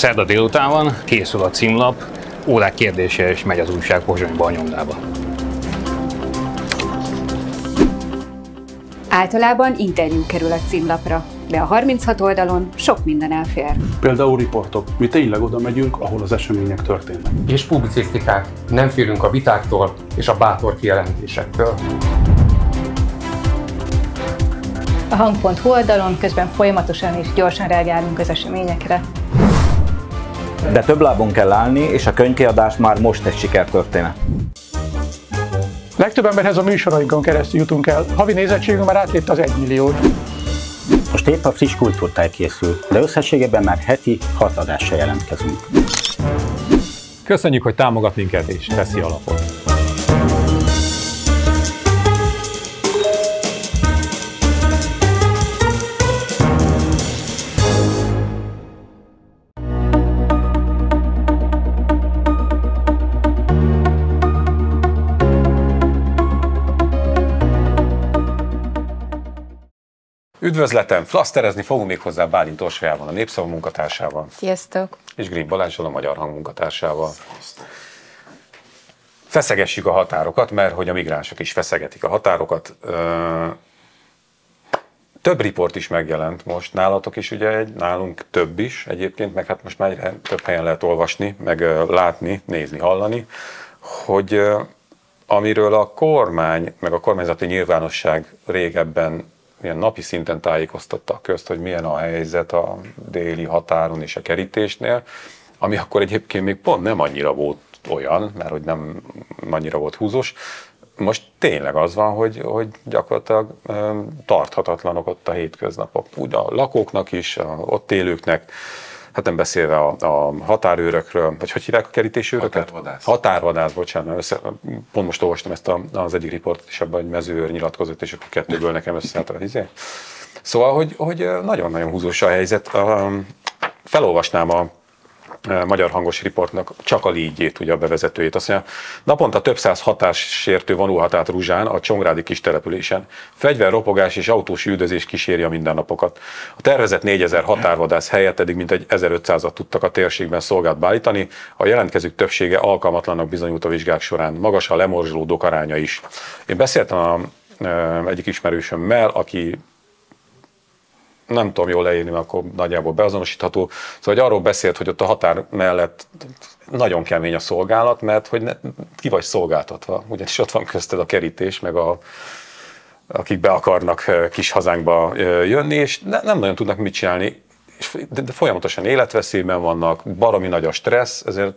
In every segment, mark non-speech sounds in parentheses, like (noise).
Szerda délután van, készül a címlap, órák kérdése és megy az újság Pozsonyba a nyomdába. Általában interjú kerül a címlapra, de a 36 oldalon sok minden elfér. Például riportok. Mi tényleg oda megyünk, ahol az események történnek. És publicisztikák. Nem félünk a vitáktól és a bátor kijelentésektől. A hang.hu oldalon közben folyamatosan és gyorsan reagálunk az eseményekre. De több lábon kell állni, és a könyvkiadás már most egy sikertörténet. Legtöbb emberhez a műsorainkon keresztül jutunk el. Havi nézettségünk már átlépte az 1 milliót. Most épp a friss kultúrtáj készül, de összességében már heti hat adással jelentkezünk. Köszönjük, hogy támogat minket és teszi alapot. Üdvözletem! Flaszterezni fogunk még hozzá Bálint Orsolyával, a Népszava munkatársával. Sziasztok! És Green Balázsral, a Magyar Hang munkatársával. Feszegessük a határokat, mert hogy a migránsok is feszegetik a határokat. Több riport is megjelent most, nálatok is ugye egy, nálunk több is egyébként, meg hát most már több helyen lehet olvasni, meg látni, nézni, hallani, hogy amiről a kormány, meg a kormányzati nyilvánosság régebben ilyen napi szinten tájékoztatta a közt, hogy milyen a helyzet a déli határon és a kerítésnél, ami akkor egyébként még pont nem annyira volt olyan, mert hogy nem annyira volt húzós. Most tényleg az van, hogy, hogy gyakorlatilag tarthatatlanok ott a hétköznapok. Úgy a lakóknak is, a ott élőknek, hát nem beszélve a, a határőrökről, vagy hogy hívják a kerítésőröket? Határvadász. Határvadász, bocsánat, össze, pont most olvastam ezt a, az egyik riportot is abban, hogy mezőőr nyilatkozott, és akkor kettőből nekem összeállt a izé. Szóval, hogy, hogy nagyon-nagyon húzós a helyzet. Felolvasnám a magyar hangos riportnak csak a lígyét, ugye a bevezetőjét. Azt mondja, naponta több száz hatássértő vonulhat át Ruzsán a Csongrádi kis településen. ropogás és autós üldözés kíséri a mindennapokat. A tervezett 4000 határvadász helyett eddig mintegy 1500-at tudtak a térségben szolgált beállítani, a jelentkezők többsége alkalmatlannak bizonyult a vizsgák során. Magas a lemorzsolódók aránya is. Én beszéltem a, egyik ismerősömmel, aki nem tudom jól leírni, mert akkor nagyjából beazonosítható. Szóval hogy arról beszélt, hogy ott a határ mellett nagyon kemény a szolgálat, mert hogy ne, ki vagy szolgáltatva, ugyanis ott van közted a kerítés, meg a, akik be akarnak kis hazánkba jönni, és ne, nem nagyon tudnak mit csinálni, de, de folyamatosan életveszélyben vannak, baromi nagy a stressz, ezért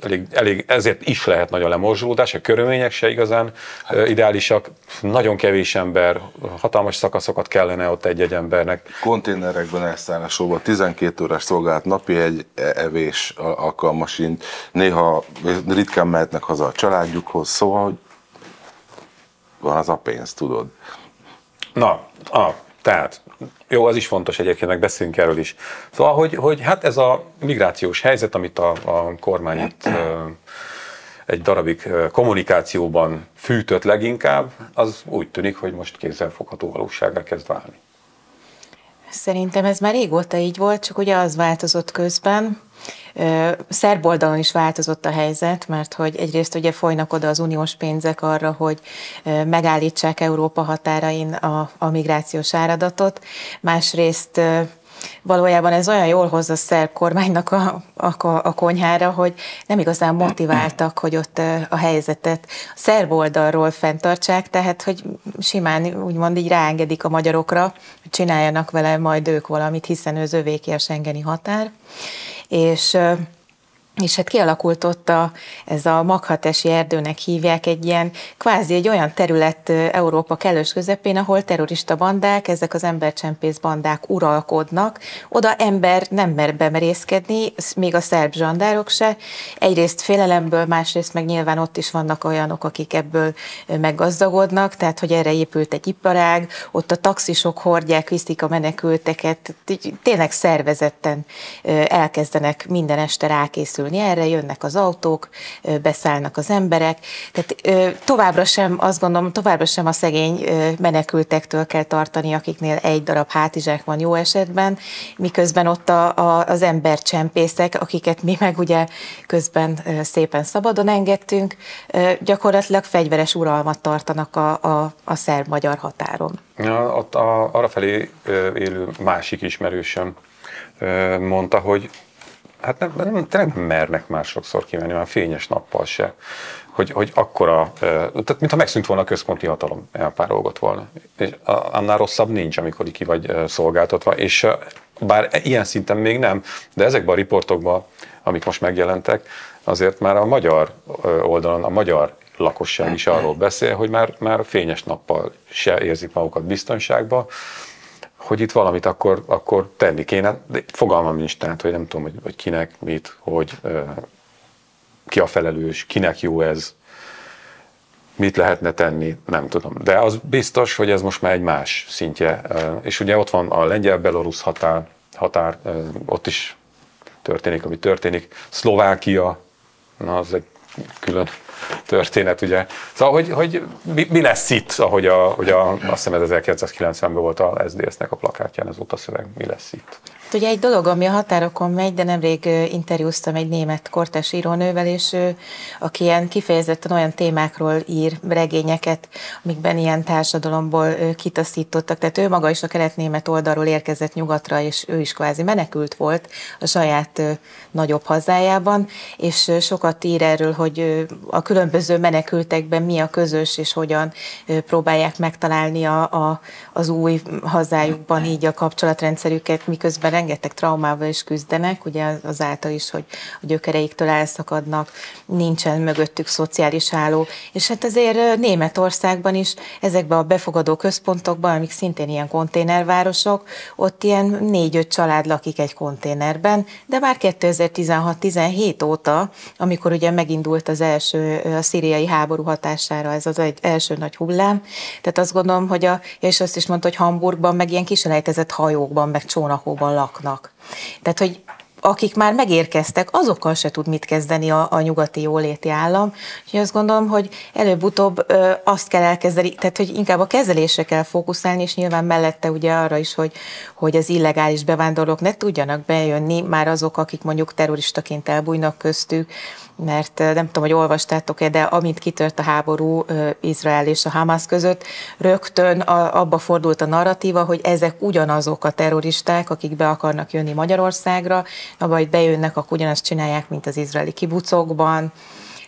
elég, elég, ezért is lehet nagy a lemorzsolódás, a körülmények se igazán hát. ideálisak, nagyon kevés ember, hatalmas szakaszokat kellene ott egy-egy embernek. Konténerekben elszállásóban 12 órás szolgálat, napi egy e- evés alkalmasint, néha ritkán mehetnek haza a családjukhoz, szóval, hogy van az a pénz, tudod. Na, a, tehát jó, az is fontos egyébként, meg beszélünk erről is. Szóval, hogy, hogy hát ez a migrációs helyzet, amit a, a kormány itt egy darabig kommunikációban fűtött leginkább, az úgy tűnik, hogy most kézzelfogható valósággá kezd válni. Szerintem ez már régóta így volt, csak ugye az változott közben, Szerb oldalon is változott a helyzet, mert hogy egyrészt ugye folynak oda az uniós pénzek arra, hogy megállítsák Európa határain a, a migrációs áradatot, másrészt valójában ez olyan jól hozza a szerb kormánynak a, a, a konyhára, hogy nem igazán motiváltak, hogy ott a helyzetet a szerb oldalról fenntartsák, tehát hogy simán úgymond így ráengedik a magyarokra, hogy csináljanak vele majd ők valamit, hiszen ő zövéki a Schengeni határ és és hát kialakult ott a, ez a maghatesi erdőnek hívják egy ilyen, kvázi egy olyan terület Európa kellős közepén, ahol terrorista bandák, ezek az embercsempész bandák uralkodnak. Oda ember nem mer bemerészkedni, még a szerb zsandárok se. Egyrészt félelemből, másrészt meg nyilván ott is vannak olyanok, akik ebből meggazdagodnak, tehát hogy erre épült egy iparág, ott a taxisok hordják, viszik a menekülteket, tényleg szervezetten elkezdenek minden este rákészülni átülni erre, jönnek az autók, beszállnak az emberek. Tehát továbbra sem, azt gondolom, továbbra sem a szegény menekültektől kell tartani, akiknél egy darab hátizsák van jó esetben, miközben ott a, a, az embercsempészek, akiket mi meg ugye közben szépen szabadon engedtünk, gyakorlatilag fegyveres uralmat tartanak a, a, a szerb-magyar határon. Ja, ott a, arra felé élő másik ismerősöm mondta, hogy hát nem, nem, nem mernek már sokszor kimenni, már fényes nappal se. Hogy, hogy akkora, tehát mintha megszűnt volna a központi hatalom, elpárolgott volna. És annál rosszabb nincs, amikor ki vagy szolgáltatva, és bár ilyen szinten még nem, de ezekben a riportokban, amik most megjelentek, azért már a magyar oldalon, a magyar lakosság is arról beszél, hogy már, már fényes nappal se érzik magukat biztonságban, hogy itt valamit akkor, akkor tenni kéne. De fogalmam nincs, tehát, hogy nem tudom, hogy, hogy kinek, mit, hogy ki a felelős, kinek jó ez, mit lehetne tenni, nem tudom. De az biztos, hogy ez most már egy más szintje. És ugye ott van a lengyel-belorusz határ, határ, ott is történik, ami történik. Szlovákia, na az egy külön történet, ugye. Szóval, hogy, hogy mi, mi lesz itt, ahogy a, hogy a, azt hiszem ez 1990-ben volt a SZDSZ-nek a plakátján ez volt a szöveg, mi lesz itt. Ugye egy dolog, ami a határokon megy, de nemrég interjúztam egy német kortás írónővel, és ő, aki ilyen kifejezetten olyan témákról ír regényeket, amikben ilyen társadalomból kitaszítottak. Tehát ő maga is a kelet-német oldalról érkezett nyugatra, és ő is kvázi menekült volt a saját nagyobb hazájában, és sokat ír erről, hogy a különböző menekültekben mi a közös, és hogyan próbálják megtalálni a, a, az új hazájukban így a kapcsolatrendszerüket, miközben rengeteg traumával is küzdenek, ugye azáltal is, hogy a gyökereiktől elszakadnak, nincsen mögöttük szociális álló, és hát azért Németországban is ezekben a befogadó központokban, amik szintén ilyen konténervárosok, ott ilyen négy-öt család lakik egy konténerben, de már 2016-17 óta, amikor ugye megindult az első a szíriai háború hatására ez az egy első nagy hullám, tehát azt gondolom, hogy a, és azt is mondta, hogy Hamburgban meg ilyen kiselejtezett hajókban, meg csónakokban laknak. Tehát, hogy akik már megérkeztek, azokkal se tud mit kezdeni a, a nyugati jóléti állam. Úgyhogy azt gondolom, hogy előbb-utóbb ö, azt kell elkezdeni, tehát hogy inkább a kezelésre kell fókuszálni, és nyilván mellette ugye arra is, hogy, hogy az illegális bevándorlók ne tudjanak bejönni, már azok, akik mondjuk terroristaként elbújnak köztük, mert nem tudom, hogy olvastátok-e, de amint kitört a háború Izrael és a Hamas között, rögtön abba fordult a narratíva, hogy ezek ugyanazok a terroristák, akik be akarnak jönni Magyarországra, vagy bejönnek, akkor ugyanazt csinálják, mint az izraeli kibucokban,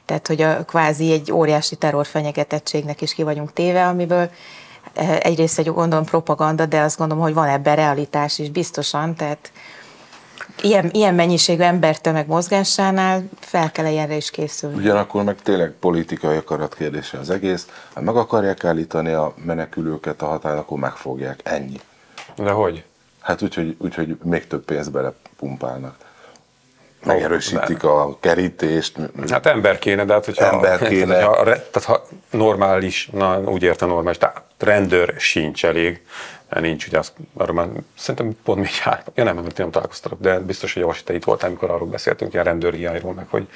tehát hogy a kvázi egy óriási terrorfenyegetettségnek is ki vagyunk téve, amiből egyrészt egy gondolom propaganda, de azt gondolom, hogy van ebben realitás is biztosan, tehát ilyen, ilyen mennyiségű embertömeg mozgásánál fel kell ilyenre is készülni. Ugyanakkor meg tényleg politikai akarat kérdése az egész. Ha meg akarják állítani a menekülőket a határon, akkor megfogják. Ennyi. De hogy? Hát úgyhogy úgy, hogy még több pénzt belepumpálnak. Megerősítik a kerítést. Hát ember kéne, de hát hogyha, ember (laughs) kéne. Tehát, ha, tehát ha normális, na úgy értem normális, tehát rendőr sincs elég, nincs, ugye azt, arra már szerintem pont még jár, ja nem, mert nem találkoztatok, de biztos, hogy Javas, te itt voltál, amikor arról beszéltünk, ilyen rendőri hiányról, meg hogy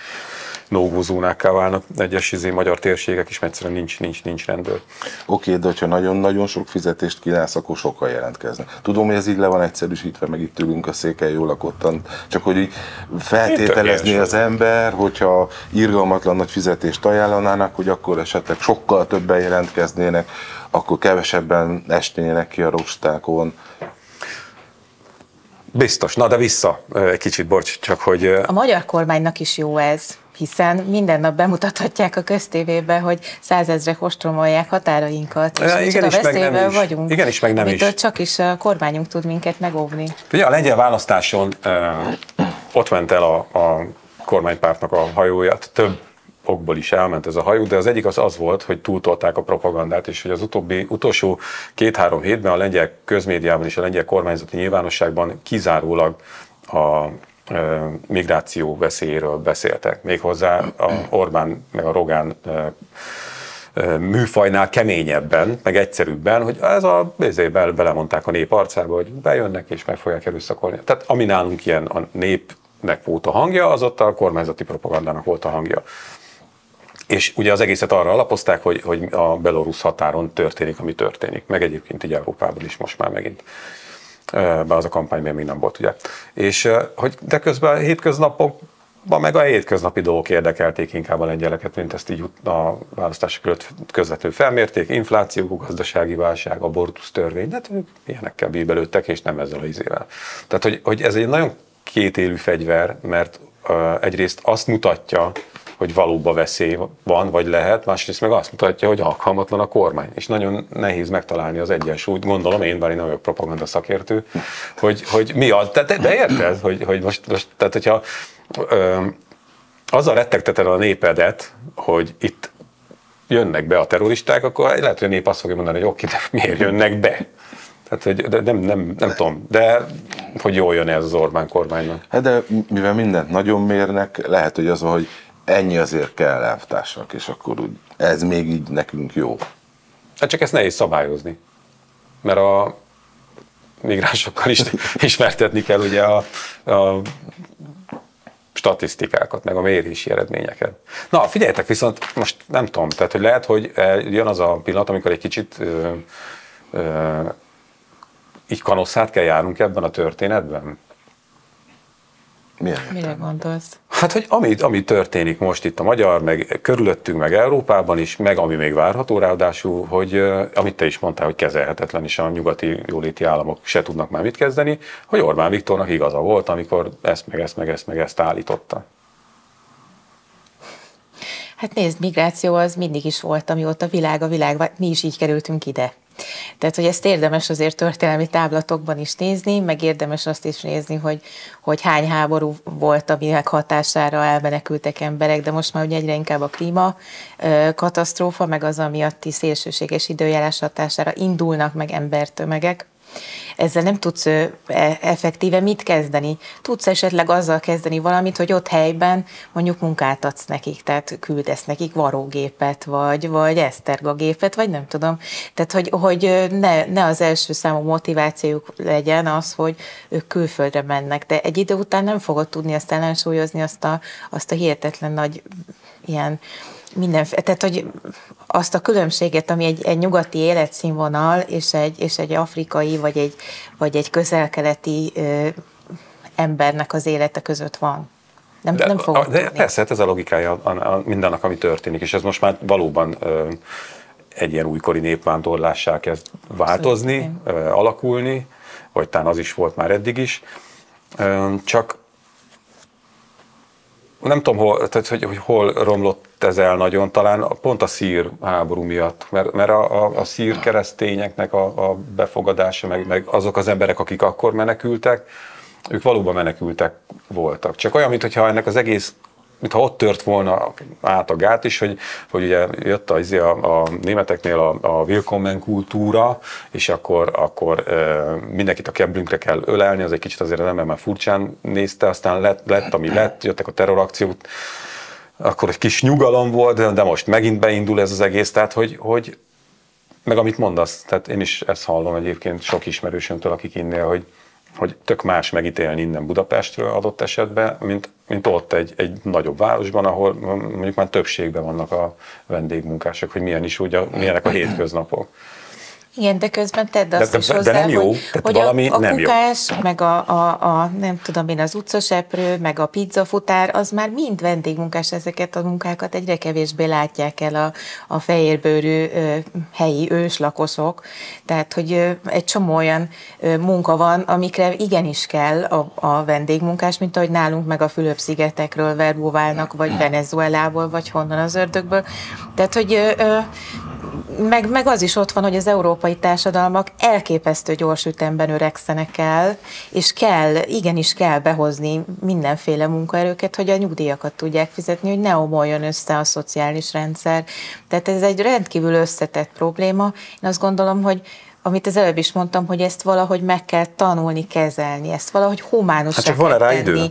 no zónákká válnak egyes izé, magyar térségek is, mert egyszerűen nincs, nincs, nincs rendőr. Oké, de ha nagyon-nagyon sok fizetést kínálsz, akkor sokkal jelentkeznek. Tudom, hogy ez így le van egyszerűsítve, meg itt ülünk a széken jól lakottan, csak hogy így feltételezni az ember, hogyha irgalmatlan nagy fizetést ajánlanának, hogy akkor esetleg sokkal többen jelentkeznének, akkor kevesebben esnének ki a rostákon. Biztos. Na de vissza egy kicsit, bocs, csak hogy... A magyar kormánynak is jó ez, hiszen minden nap bemutathatják a köztévébe, hogy százezrek ostromolják határainkat, és ja, igen is, meg nem is. vagyunk. Igen is, meg nem is. csak is a kormányunk tud minket megóvni. Ugye a lengyel választáson uh, ott ment el a, a kormánypártnak a hajóját, több okból is elment ez a hajó, de az egyik az az volt, hogy túltolták a propagandát, és hogy az utóbbi, utolsó két-három hétben a lengyel közmédiában és a lengyel kormányzati nyilvánosságban kizárólag a migráció veszélyéről beszéltek. Méghozzá a Orbán meg a Rogán műfajnál keményebben, meg egyszerűbben, hogy ez a bezébel belemondták a nép arcába, hogy bejönnek és meg fogják erőszakolni. Tehát ami nálunk ilyen a nép nek volt a hangja, az ott a kormányzati propagandának volt a hangja. És ugye az egészet arra alapozták, hogy, hogy a belorusz határon történik, ami történik, meg egyébként így Európában is most már megint. Bár az a kampány még nem volt, ugye. És hogy de közben a hétköznapokban meg a hétköznapi dolgok érdekelték inkább a lengyeleket, mint ezt így a választások előtt közvetlenül felmérték, infláció, gazdasági válság, abortusz törvény, de hát ilyenekkel bíbelődtek, és nem ezzel az izével. Tehát, hogy, hogy ez egy nagyon kétélű fegyver, mert uh, egyrészt azt mutatja, hogy valóban veszély van, vagy lehet, másrészt meg azt mutatja, hogy alkalmatlan a kormány. És nagyon nehéz megtalálni az egyensúlyt, gondolom én, bár én nem vagyok propaganda szakértő, hogy, hogy mi az. De, de érted, hogy, hogy most, most, tehát hogyha ö, azzal rettegteted a népedet, hogy itt jönnek be a terroristák, akkor lehet, hogy a nép azt fogja mondani, hogy oké, de miért jönnek be? Tehát, hogy de nem, nem, nem tudom, de hogy jól jön ez az Orbán kormánynak. Hát de mivel mindent nagyon mérnek, lehet, hogy az van, hogy ennyi azért kell elvtársak, és akkor úgy, ez még így nekünk jó. Hát csak ezt nehéz szabályozni, mert a migránsokkal is (laughs) ismertetni kell ugye a, a statisztikákat, meg a mérési eredményeket. Na, figyeljetek, viszont most nem tudom, tehát hogy lehet, hogy jön az a pillanat, amikor egy kicsit ö, ö, így kanosszát kell járnunk ebben a történetben? Milyen Mire gondolsz? Hát, hogy ami, ami történik most itt a magyar, meg körülöttünk, meg Európában is, meg ami még várható ráadásul, hogy amit te is mondtál, hogy kezelhetetlen, és a nyugati jóléti államok se tudnak már mit kezdeni, hogy Orbán Viktornak igaza volt, amikor ezt, meg ezt, meg ezt, meg ezt állította. Hát nézd, migráció az mindig is volt, amióta világ a világ, mi is így kerültünk ide. Tehát, hogy ezt érdemes azért történelmi táblatokban is nézni, meg érdemes azt is nézni, hogy, hogy hány háború volt, aminek hatására elmenekültek emberek, de most már ugye egyre inkább a klíma katasztrófa, meg az amiatti szélsőséges időjárás hatására indulnak meg embertömegek, ezzel nem tudsz e, effektíve mit kezdeni. Tudsz esetleg azzal kezdeni valamit, hogy ott helyben mondjuk munkát adsz nekik, tehát küldesz nekik varógépet, vagy, vagy esztergagépet, vagy nem tudom. Tehát, hogy, hogy ne, ne az első számú motivációjuk legyen az, hogy ők külföldre mennek, de egy idő után nem fogod tudni azt ellensúlyozni, azt a, azt a hihetetlen nagy ilyen minden, tehát hogy azt a különbséget, ami egy, egy nyugati életszínvonal és egy, és egy afrikai vagy egy, vagy egy közelkeleti ö, embernek az élete között van. Nem, de, nem fogom de tudni. Persze, hát ez a logikája a, a, mindennek, ami történik, és ez most már valóban ö, egy ilyen újkori népvándorlássá kezd változni, ö, alakulni, vagy talán az is volt már eddig is. Ö, csak nem tudom, hol, tehát, hogy, hogy hol romlott ez el nagyon, talán pont a szír háború miatt, mert, mert a, a, a szír keresztényeknek a, a befogadása, meg, meg azok az emberek, akik akkor menekültek, ők valóban menekültek voltak. Csak olyan, mintha ennek az egész mintha ott tört volna át a gát is, hogy, hogy ugye jött a, izé a, a németeknél a, a Willkommen kultúra, és akkor, akkor e, mindenkit a keblünkre kell ölelni, az egy kicsit azért az ember már furcsán nézte, aztán lett, lett ami lett, jöttek a terrorakciók, akkor egy kis nyugalom volt, de most megint beindul ez az egész, tehát hogy, hogy meg amit mondasz, tehát én is ezt hallom egyébként sok ismerősömtől, akik innél, hogy, hogy tök más megítélni innen Budapestről adott esetben, mint, mint ott egy, egy nagyobb városban, ahol mondjuk már többségben vannak a vendégmunkások, hogy milyen is ugye, milyenek a hétköznapok. Igen, de közben tedd azt de, is de, hozzá, de nem jó, hogy, hogy valami a, a nem kukás, jó. meg a, a, a, nem tudom én, az utcaseprő, meg a pizzafutár, az már mind vendégmunkás, ezeket a munkákat egyre kevésbé látják el a, a fehérbőrű ö, helyi őslakosok. Tehát, hogy ö, egy csomó olyan ö, munka van, amikre igenis kell a, a vendégmunkás, mint ahogy nálunk meg a Fülöp-szigetekről verbúválnak, vagy Venezuelából, vagy honnan az ördögből. Tehát, hogy ö, ö, meg, meg az is ott van, hogy az európai társadalmak elképesztő gyors ütemben öregszenek el, és kell, igenis kell behozni mindenféle munkaerőket, hogy a nyugdíjakat tudják fizetni, hogy ne omoljon össze a szociális rendszer. Tehát ez egy rendkívül összetett probléma. Én azt gondolom, hogy amit az előbb is mondtam, hogy ezt valahogy meg kell tanulni, kezelni, ezt valahogy humánusra Hát csak van-e rá idő?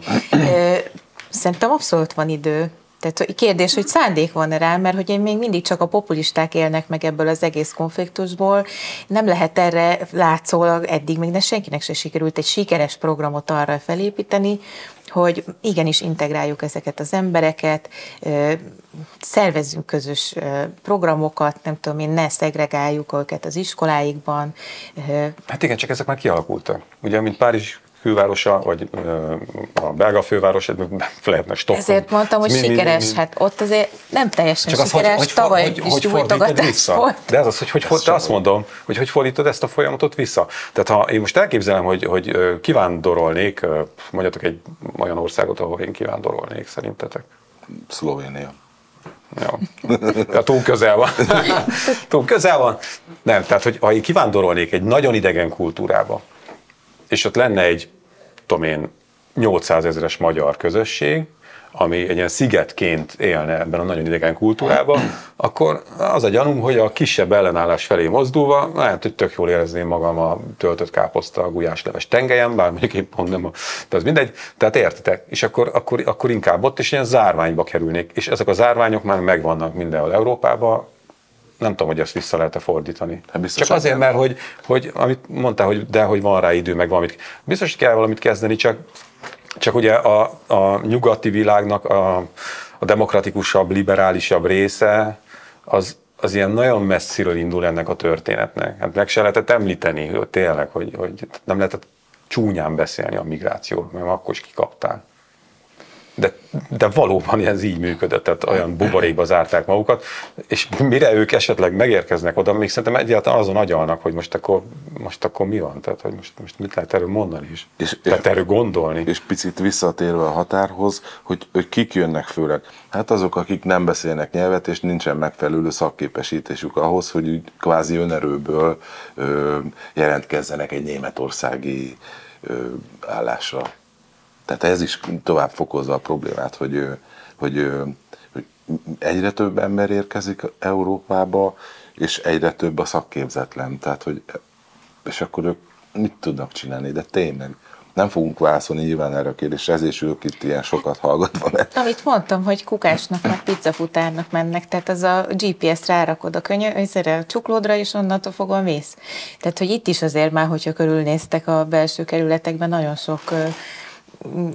Szerintem abszolút van idő. Tehát kérdés, hogy szándék van-e rá, mert hogy még mindig csak a populisták élnek meg ebből az egész konfliktusból. Nem lehet erre látszólag eddig még ne senkinek se sikerült egy sikeres programot arra felépíteni, hogy igenis integráljuk ezeket az embereket, szervezzünk közös programokat, nem tudom én, ne szegregáljuk őket az iskoláikban. Hát igen, csak ezek már kialakultak. Ugye, mint Párizs fővárosa, vagy a belga főváros, lehetne Stockholm. Ezért mondtam, hogy mi, sikeres, mi, mi, hát ott azért nem teljesen Csak sikeres, az, hogy, tavaly hogy, is hogy vissza. volt. De ez az, hogy hogy, hogy azt mondom, hogy hogy fordítod ezt a folyamatot vissza. Tehát ha én most elképzelem, hogy, hogy kivándorolnék, mondjatok egy olyan országot, ahol én kivándorolnék szerintetek. Szlovénia. Ja. ja, túl közel van. (laughs) túl közel van. Nem, tehát, hogy ha én kivándorolnék egy nagyon idegen kultúrába, és ott lenne egy, tudom én, 800 ezeres magyar közösség, ami egy ilyen szigetként élne ebben a nagyon idegen kultúrában, akkor az a gyanúm, hogy a kisebb ellenállás felé mozdulva, lehet, hogy tök jól érezném magam a töltött káposzta, a gulyásleves tengelyen, bár mondjuk épp pont nem, de az mindegy, tehát értitek, és akkor, akkor, akkor inkább ott is ilyen zárványba kerülnék, és ezek a zárványok már megvannak mindenhol Európában, nem tudom, hogy ezt vissza lehet-e fordítani. Hát Csak azért, mert hogy, hogy amit mondtál, hogy de hogy van rá idő, meg valamit. Biztos, hogy kell valamit kezdeni, csak, csak ugye a, a nyugati világnak a, a demokratikusabb, liberálisabb része, az, az ilyen nagyon messziről indul ennek a történetnek. Hát meg se lehetett említeni, hogy tényleg, hogy, hogy nem lehetett csúnyán beszélni a migrációról, mert akkor is kikapták de, de valóban ez így működött, tehát olyan buborékba zárták magukat, és mire ők esetleg megérkeznek oda, még szerintem egyáltalán azon agyalnak, hogy most akkor, most akkor mi van, tehát hogy most, most mit lehet erről mondani is, és, lehet erről gondolni. És picit visszatérve a határhoz, hogy, hogy kik jönnek főleg. Hát azok, akik nem beszélnek nyelvet, és nincsen megfelelő szakképesítésük ahhoz, hogy úgy kvázi önerőből ö, jelentkezzenek egy németországi ö, állásra. Tehát ez is tovább fokozza a problémát, hogy, hogy, hogy egyre több ember érkezik Európába, és egyre több a szakképzetlen. Tehát, hogy, és akkor ők mit tudnak csinálni, de tényleg nem fogunk válaszolni nyilván erre a kérdésre, ezért is ők itt ilyen sokat hallgatva. Mert... Amit mondtam, hogy kukásnak, meg pizzafutárnak mennek, tehát az a GPS-t rárakod a könyö, a csuklódra, és onnantól fogva mész. Tehát, hogy itt is azért már, hogyha körülnéztek a belső kerületekben, nagyon sok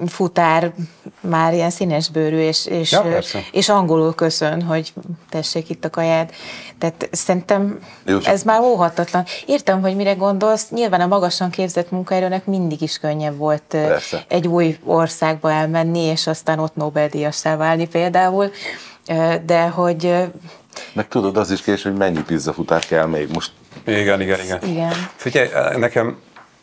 futár már ilyen színesbőrű, és, és, ja, és angolul köszön, hogy tessék itt a kaját. Tehát szerintem Jó, ez már óhatatlan. Értem, hogy mire gondolsz. Nyilván a magasan képzett munkaerőnek mindig is könnyebb volt persze. egy új országba elmenni, és aztán ott Nobel-díjassá válni például. De hogy... Meg tudod, az is kés, hogy mennyi pizzafutár kell még most. Igen, igen, igen. igen. Figyelj, nekem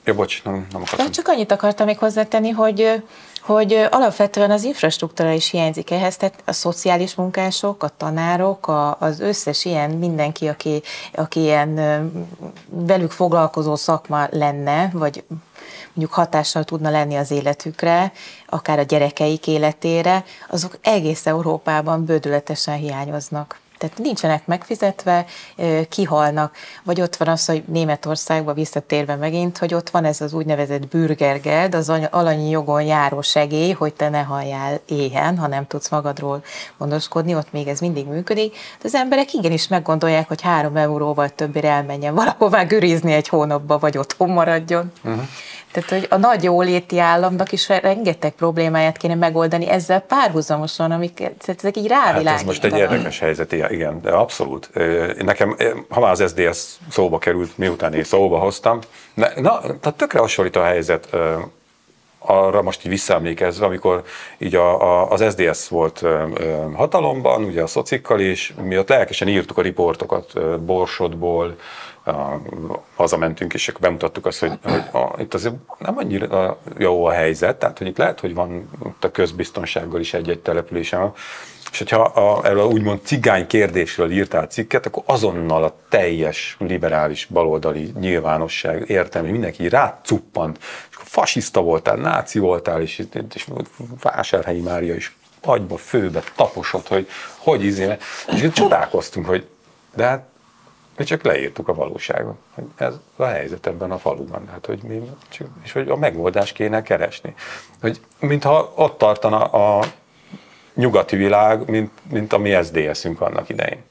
Ja, bocs, nem, nem akartam. Csak annyit akartam még hozzátenni, hogy hogy alapvetően az infrastruktúra is hiányzik ehhez, tehát a szociális munkások, a tanárok, a, az összes ilyen mindenki, aki, aki ilyen velük foglalkozó szakma lenne, vagy mondjuk hatással tudna lenni az életükre, akár a gyerekeik életére, azok egész Európában bődületesen hiányoznak tehát nincsenek megfizetve, kihalnak. Vagy ott van az, hogy Németországba visszatérve megint, hogy ott van ez az úgynevezett bürgergeld, az alanyi jogon járó segély, hogy te ne halljál éhen, ha nem tudsz magadról gondoskodni, ott még ez mindig működik. De az emberek igenis meggondolják, hogy három euróval többére elmenjen valahová gürizni egy hónapba, vagy otthon maradjon. Uh-huh. Tehát, hogy a nagy jóléti államnak is rengeteg problémáját kéne megoldani ezzel párhuzamosan, amik ezek így rávilágítanak. Hát ez most egy érdekes helyzet, igen, de abszolút. Nekem, ha már az SDS szóba került, miután én szóba hoztam, na, na tehát tökre hasonlít a helyzet arra most így visszaemlékezve, amikor így a, a, az SDS volt ö, hatalomban, ugye a szocikkal is, mi ott lelkesen írtuk a riportokat Borsodból, hazamentünk, és akkor bemutattuk azt, hogy, hogy a, itt azért nem annyira jó a helyzet, tehát hogy itt lehet, hogy van a közbiztonsággal is egy-egy településen, és hogyha a, erről a úgymond cigány kérdésről írtál cikket, akkor azonnal a teljes liberális baloldali nyilvánosság értelmi, mindenki rácuppant, és akkor fasiszta voltál, náci voltál, és, és Vásárhelyi Mária is agyba, főbe taposott, hogy hogy izé, és csodálkoztunk, hogy de hát mi csak leírtuk a valóságot, hogy ez a helyzet ebben a faluban, hát, hogy mi, és hogy a megoldást kéne keresni. Hogy mintha ott tartana a nyugati világ, mint, mint a mi SZDSZ-ünk annak idején.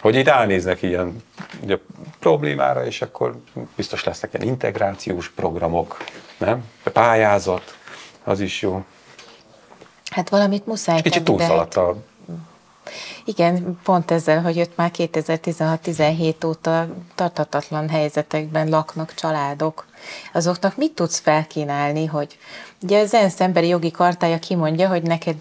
Hogy itt ránéznek ilyen ugye, problémára, és akkor biztos lesznek ilyen integrációs programok, nem? Pályázat, az is jó. Hát valamit muszáj Kicsit de hát- túlszaladt a Igen, pont ezzel, hogy ott már 2016-17 óta tartatatlan helyzetekben laknak családok. Azoknak mit tudsz felkínálni, hogy ugye az ENSZ emberi jogi kartája kimondja, hogy neked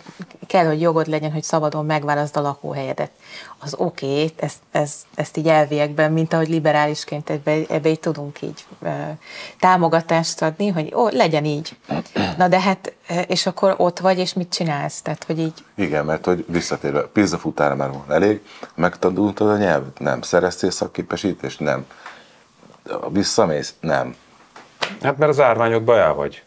kell, hogy jogod legyen, hogy szabadon megválaszd a lakóhelyedet. Az oké, okay, ezt, ezt, ezt így elviekben, mint ahogy liberálisként ebbe, ebbe így tudunk így ö, támogatást adni, hogy ó, legyen így. Na de hát, és akkor ott vagy, és mit csinálsz? Tehát, hogy így Igen, mert hogy visszatérve, pizzafutára már van elég, megtanultad a nyelvet? Nem. Szereztél szakképesítést? Nem. Visszamész? Nem. Hát mert az árványodban el vagy.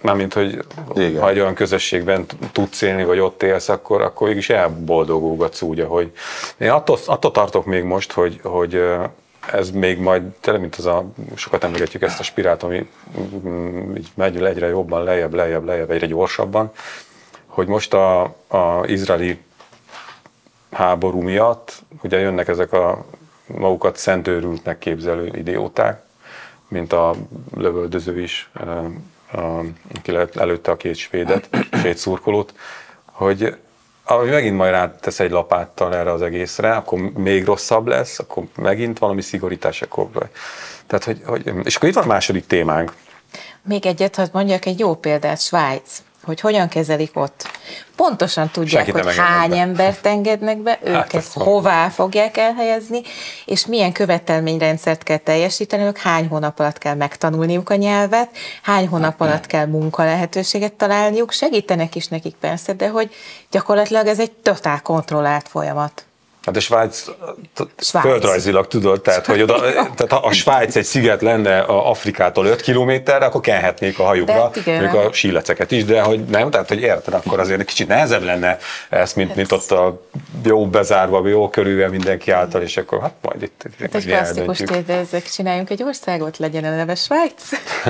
Mármint, hogy Igen. ha egy olyan közösségben tudsz élni, vagy ott élsz, akkor, akkor mégis elboldogulgatsz úgy, ahogy... Én attól, attól tartok még most, hogy, hogy ez még majd, tényleg, mint az a, sokat emlegetjük ezt a spirált, ami mm, így megy egyre jobban, lejjebb, lejjebb, lejjebb, egyre gyorsabban, hogy most a, a izraeli háború miatt, ugye jönnek ezek a magukat szentőrültnek képzelő idióták, mint a lövöldöző is, aki le- előtte a két svédet, (coughs) svéd szurkolót, hogy ami megint majd rátesz egy lapáttal erre az egészre, akkor még rosszabb lesz, akkor megint valami szigorítás, akkor... Tehát, hogy, hogy, és akkor itt van a második témánk. Még egyet, ha mondjak egy jó példát, Svájc, hogy hogyan kezelik ott. Pontosan tudják, Senkit nem hogy hány be. embert engednek be, őket van. hová fogják elhelyezni, és milyen követelményrendszert kell teljesíteniük, hány hónap alatt kell megtanulniuk a nyelvet, hány hónap alatt kell munkalehetőséget találniuk, segítenek is nekik persze, de hogy gyakorlatilag ez egy totál kontrollált folyamat. Hát a Svájc, Svájc. földrajzilag tudod, tehát, hogy oda, tehát ha a Svájc egy sziget lenne a Afrikától 5 kilométerre, akkor kenhetnék a hajukra, mondjuk a síleceket is, de hogy nem, tehát hogy érted, akkor azért egy kicsit nehezebb lenne ez, mint, mint ott a jó bezárva, jó körülvel mindenki által, és akkor hát majd itt, Hát egy klasszikus térdezek csináljunk egy országot, legyen a neve Svájc.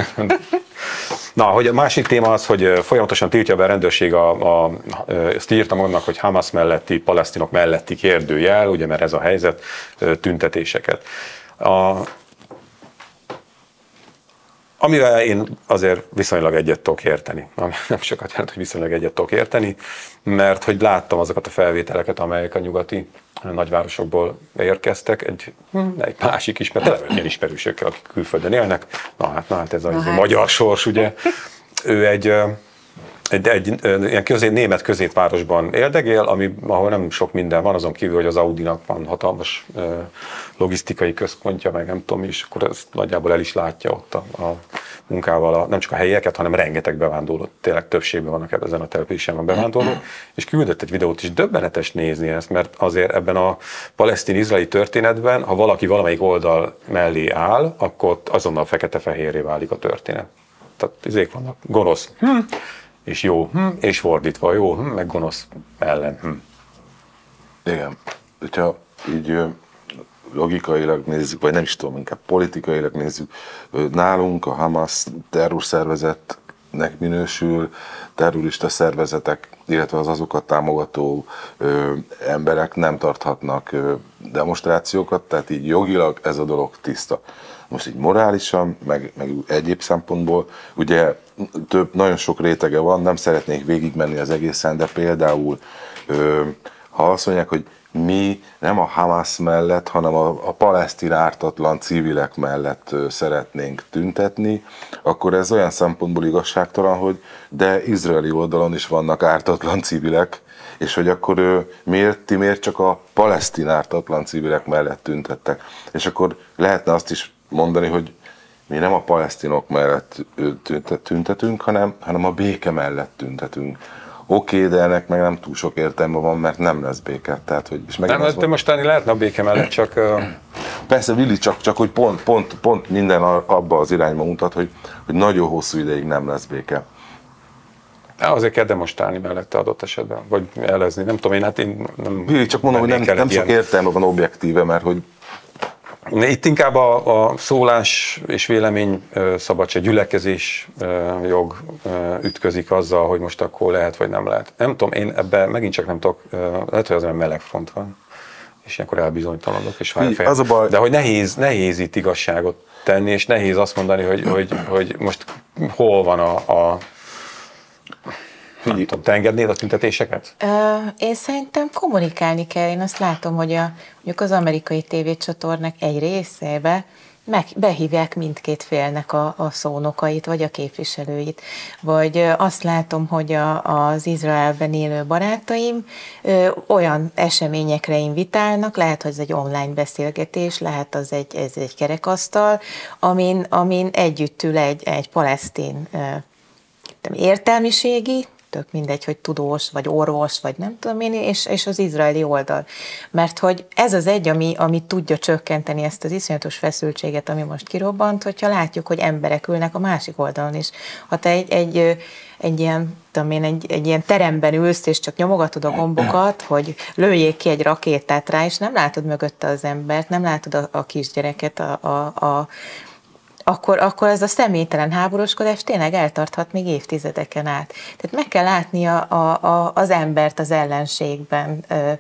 (laughs) Na, hogy a másik téma az, hogy folyamatosan tiltja be a rendőrség a, a ö, ezt írtam annak, hogy Hamas melletti, palesztinok melletti kérdőjel, ugye, mert ez a helyzet, tüntetéseket. A, amivel én azért viszonylag egyet tudok érteni. (laughs) Nem sokat jelent, hogy viszonylag egyet tudok érteni, mert hogy láttam azokat a felvételeket, amelyek a nyugati nagyvárosokból érkeztek, egy, hm, egy másik is, mert tele ilyen ismerősökkel, akik külföldön élnek. Na hát, na hát ez a, Na a hát. magyar sors, ugye. Ő egy, egy, egy ilyen közé, német középvárosban éldegél, ami, ahol nem sok minden van, azon kívül, hogy az Audinak van hatalmas ö, logisztikai központja, meg nem tudom is, akkor ezt nagyjából el is látja ott a, a munkával, a, nem csak a helyeket, hanem rengeteg bevándorló, tényleg többségben vannak ezen a településen van bevándorló, és küldött egy videót is, döbbenetes nézni ezt, mert azért ebben a palesztin-izraeli történetben, ha valaki valamelyik oldal mellé áll, akkor azonnal fekete-fehérré válik a történet. Tehát izék vannak, gonosz, hm, és jó, hm, és fordítva, jó, hm, meg gonosz ellen. Hm. Igen. Hogyha így logikailag nézzük, vagy nem is tudom, inkább politikailag nézzük, nálunk a Hamas terrorszervezetnek minősül, terrorista szervezetek, illetve az azokat támogató ö, emberek nem tarthatnak ö, demonstrációkat, tehát így jogilag ez a dolog tiszta. Most így morálisan, meg, meg egyéb szempontból, ugye több, nagyon sok rétege van, nem szeretnék végigmenni az egészen, de például ö, ha azt mondják, hogy mi nem a Hamas mellett, hanem a, a palesztin ártatlan civilek mellett szeretnénk tüntetni, akkor ez olyan szempontból igazságtalan, hogy de izraeli oldalon is vannak ártatlan civilek, és hogy akkor ö, miért, ti miért csak a palesztin ártatlan civilek mellett tüntettek. És akkor lehetne azt is mondani, hogy mi nem a palesztinok mellett tüntetünk, hanem, hanem a béke mellett tüntetünk. Oké, okay, de ennek meg nem túl sok értelme van, mert nem lesz béke. Tehát, hogy, és Nem, de van- most tenni lehetne a béke mellett, csak Persze, Willi, csak, csak hogy pont, pont, pont minden abba az irányba mutat, hogy, hogy nagyon hosszú ideig nem lesz béke. azért kell demonstrálni mellette adott esetben, vagy elezni, nem tudom én, hát én nem... Willi, csak mondom, hogy nem, nem sok értelme van objektíve, mert hogy Itt inkább a, a szólás és vélemény szabadság, gyülekezés jog ütközik azzal, hogy most akkor lehet vagy nem lehet. Nem tudom, én ebben megint csak nem tudok, lehet, hogy az olyan meleg front van, és ilyenkor elbizonytalanodok, és fáj. Az a baj- De hogy nehéz, nehéz itt igazságot tenni, és nehéz azt mondani, hogy, hogy, hogy most hol van a, a nem tudom, te engednéd a tüntetéseket? Ö, Én szerintem kommunikálni kell. Én azt látom, hogy a, mondjuk az amerikai tévécsatornák egy részébe meg, behívják mindkét félnek a, a szónokait, vagy a képviselőit. Vagy azt látom, hogy a, az Izraelben élő barátaim ö, olyan eseményekre invitálnak, lehet, hogy ez egy online beszélgetés, lehet az egy, ez egy kerekasztal, amin, amin együtt ül egy, egy palesztin ö, értelmiségi, tök mindegy, hogy tudós, vagy orvos, vagy nem tudom én, és, és az izraeli oldal. Mert hogy ez az egy, ami, ami tudja csökkenteni ezt az iszonyatos feszültséget, ami most kirobbant, hogyha látjuk, hogy emberek ülnek a másik oldalon is. Ha te egy, egy, egy ilyen, tudom én, egy, egy ilyen teremben ülsz, és csak nyomogatod a gombokat, hogy lőjék ki egy rakétát rá, és nem látod mögötte az embert, nem látod a, a kisgyereket, a, a, a akkor, akkor ez a személytelen háborúskodás tényleg eltarthat még évtizedeken át. Tehát meg kell látni a, a, az embert az ellenségben, ö,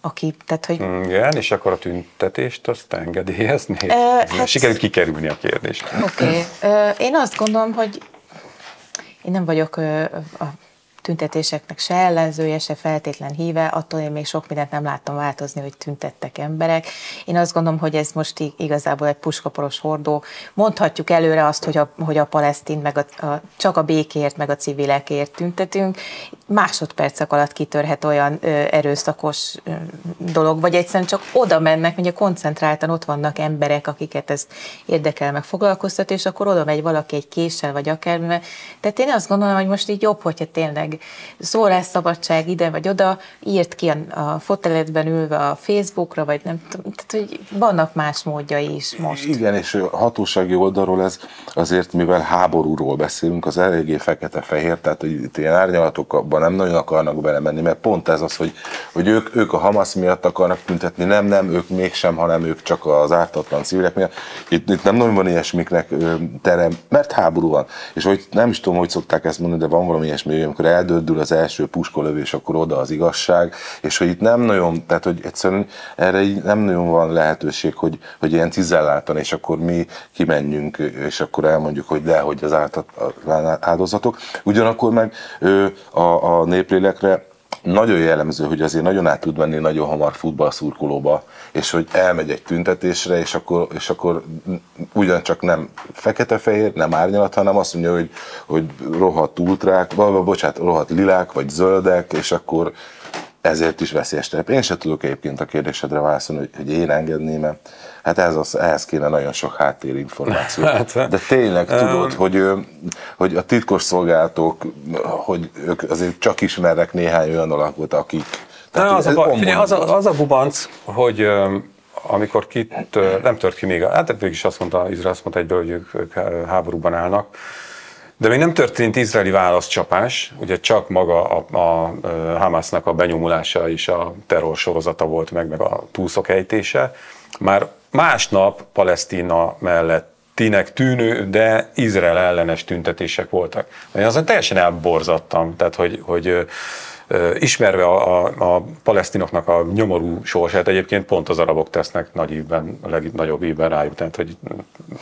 aki, tehát hogy Igen, és akkor a tüntetést azt engedélyeznéd? Ö, hát- Sikerült kikerülni a kérdést. Oké, okay. én azt gondolom, hogy én nem vagyok ö, a tüntetéseknek se ellenzője, se feltétlen híve, attól én még sok mindent nem láttam változni, hogy tüntettek emberek. Én azt gondolom, hogy ez most ig- igazából egy puskaporos hordó. Mondhatjuk előre azt, hogy a, hogy a palesztin, meg a, a, csak a békért, meg a civilekért tüntetünk. Másodpercek alatt kitörhet olyan ö, erőszakos ö, dolog, vagy egyszerűen csak oda mennek, ugye koncentráltan ott vannak emberek, akiket ez érdekel, meg foglalkoztat, és akkor oda megy valaki egy késsel, vagy akármivel. Tehát én azt gondolom, hogy most így jobb, hogyha tényleg szólásszabadság ide vagy oda, írt ki a, a foteledben ülve a Facebookra, vagy nem tudom, tehát hogy vannak más módjai is most. Igen, és a hatósági oldalról ez azért, mivel háborúról beszélünk, az eléggé fekete-fehér, tehát hogy itt ilyen árnyalatokban nem nagyon akarnak belemenni, mert pont ez az, hogy, hogy ők, ők a Hamas miatt akarnak tüntetni, nem, nem, ők mégsem, hanem ők csak az ártatlan civilek miatt. Itt, itt nem nagyon van ilyesmiknek terem, mert háború van. És hogy nem is tudom, hogy szokták ezt mondani, de van valami ilyesmi, amikor eldördül az első puskolövés, akkor oda az igazság, és hogy itt nem nagyon, tehát hogy egyszerűen erre így nem nagyon van lehetőség, hogy, hogy ilyen cizelláltan, és akkor mi kimenjünk, és akkor elmondjuk, hogy de, hogy az áldozatok. Ugyanakkor meg ö, a, a néplélekre nagyon jellemző, hogy azért nagyon át tud menni nagyon hamar futballszurkolóba, és hogy elmegy egy tüntetésre, és akkor, és akkor ugyancsak nem fekete-fehér, nem árnyalat, hanem azt mondja, hogy, hogy rohadt ultrák, vagy bocsánat, rohadt lilák, vagy zöldek, és akkor ezért is veszélyes terep. Én sem tudok egyébként a kérdésedre válaszolni, hogy, hogy én engedném -e. Hát ez az, ehhez kéne nagyon sok háttérinformáció. (laughs) Hát, De tényleg tudod, hogy, hogy a titkos szolgálatok, hogy ők azért csak ismernek néhány olyan alakot, akik... Na, az, a figyelj, az, a, az a bubanc, hogy amikor kit, nem tört ki még, hát végül is azt mondta, Izrael azt mondta egyből, hogy ők, ők háborúban állnak, de még nem történt izraeli válaszcsapás, ugye csak maga a, a, a Hamasnak a benyomulása és a terror sorozata volt meg, meg a túlszok ejtése. Már másnap Palesztina mellett tinek tűnő, de Izrael ellenes tüntetések voltak. Én azon teljesen elborzattam, tehát hogy, hogy ismerve a, a, a palesztinoknak a nyomorú sorsát, egyébként pont az arabok tesznek nagy ívben, a legnagyobb ívben rájuk, tehát hogy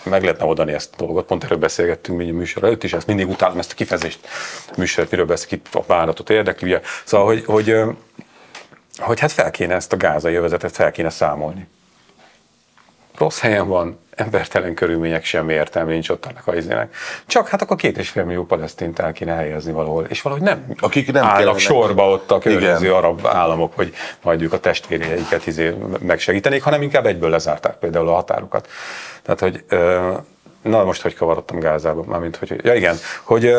meg lehetne oldani ezt a dolgot. Pont erről beszélgettünk mi műsor előtt is, ezt mindig utálom ezt a kifejezést, műsor, miről beszél, ki a vállalatot érdekli. Ugye. Szóval, hogy, hogy, ö, hogy hát fel kéne ezt a gázai övezetet fel kéne számolni rossz helyen van, embertelen körülmények, semmi értelme nincs ott annak a izének. Csak hát akkor két és fél millió palesztint el kéne helyezni valahol, és valahogy nem, Akik nem állnak kellenek. sorba ott a környező arab államok, hogy majd ők a testvérjeiket izé megsegítenék, hanem inkább egyből lezárták például a határokat. Tehát, hogy na most, hogy kavarodtam Gázába, mármint, hogy, ja igen, hogy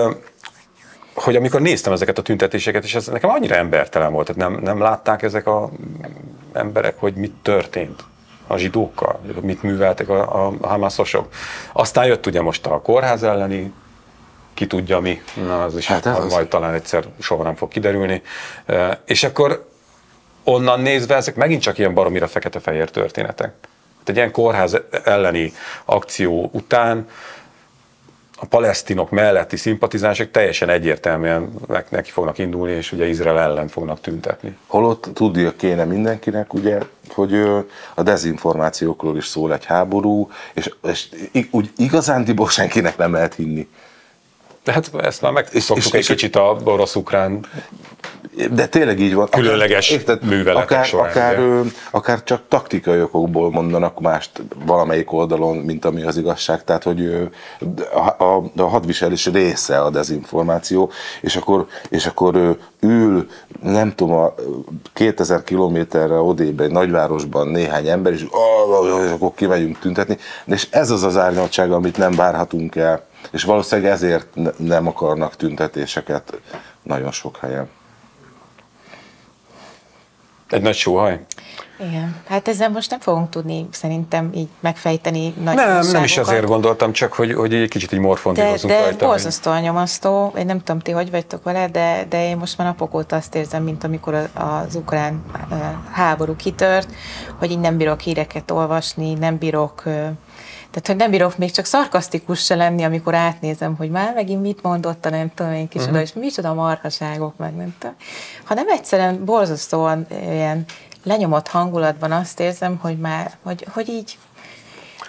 hogy amikor néztem ezeket a tüntetéseket, és ez nekem annyira embertelen volt, tehát nem, nem látták ezek a emberek, hogy mit történt a zsidókkal, mit műveltek a, a Hamasosok. Aztán jött ugye most a kórház elleni, ki tudja mi, na az is Hát ez az. majd talán egyszer soha nem fog kiderülni. És akkor onnan nézve ezek megint csak ilyen baromira fekete-fehér történetek. egy ilyen kórház elleni akció után a palesztinok melletti szimpatizánsok teljesen egyértelműen neki fognak indulni, és ugye Izrael ellen fognak tüntetni. Holott tudnia kéne mindenkinek, ugye, hogy a dezinformációkról is szól egy háború, és, és úgy igazándiból senkinek nem lehet hinni. De hát ezt már megszoktuk egy kicsit a orosz-ukrán De tényleg így van. Különleges műveletek akár, során, akár, ö, akár csak taktikai okokból mondanak mást valamelyik oldalon, mint ami az igazság. Tehát, hogy ö, a, a, a hadviselés része a dezinformáció, és akkor, és akkor ö, ül, nem tudom, a 2000 kilométerre odébb egy nagyvárosban néhány ember, és, "Ah, és akkor kimegyünk tüntetni. És ez az az árnyaltság, amit nem várhatunk el. És valószínűleg ezért ne- nem akarnak tüntetéseket nagyon sok helyen. Egy nagy sóhaj? Igen. Hát ezzel most nem fogunk tudni szerintem így megfejteni nagy Nem, nem is azért gondoltam, csak hogy, hogy egy kicsit így De, morfondírozunk de rajta. hogy- borzasztóan nyomasztó, én nem tudom, ti hogy vagytok vele, de, de én most már napok óta azt érzem, mint amikor az ukrán háború kitört, hogy így nem bírok híreket olvasni, nem bírok, tehát hogy nem bírok még csak szarkasztikus se lenni, amikor átnézem, hogy már megint mit mondott a nem tudom én kicsoda, Mhm. és micsoda marhaságok, meg nem tudom. Hanem egyszerűen borzasztóan ilyen lenyomott hangulatban azt érzem, hogy már, hogy, hogy így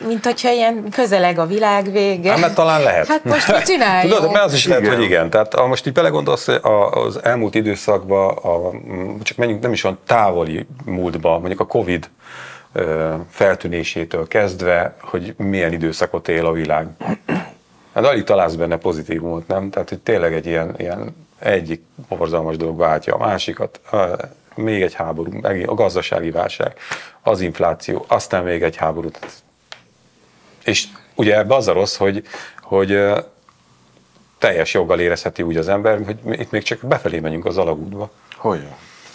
mint hogyha ilyen közeleg a világ vége. Hát, mert talán lehet. Hát most mit csináljunk? Tudod, mert az is lehet, hogy igen. Tehát ha most így belegondolsz a- az elmúlt időszakban, a, csak menjünk nem is olyan távoli múltba, mondjuk a Covid feltűnésétől kezdve, hogy milyen időszakot él a világ. Hát alig találsz benne pozitívumot, nem? Tehát, hogy tényleg egy ilyen, ilyen egyik borzalmas dolog váltja a másikat, még egy háború, a gazdasági válság, az infláció, aztán még egy háború. És ugye ebbe az a rossz, hogy, hogy teljes joggal érezheti úgy az ember, hogy itt még csak befelé megyünk az alagútba. Hogy?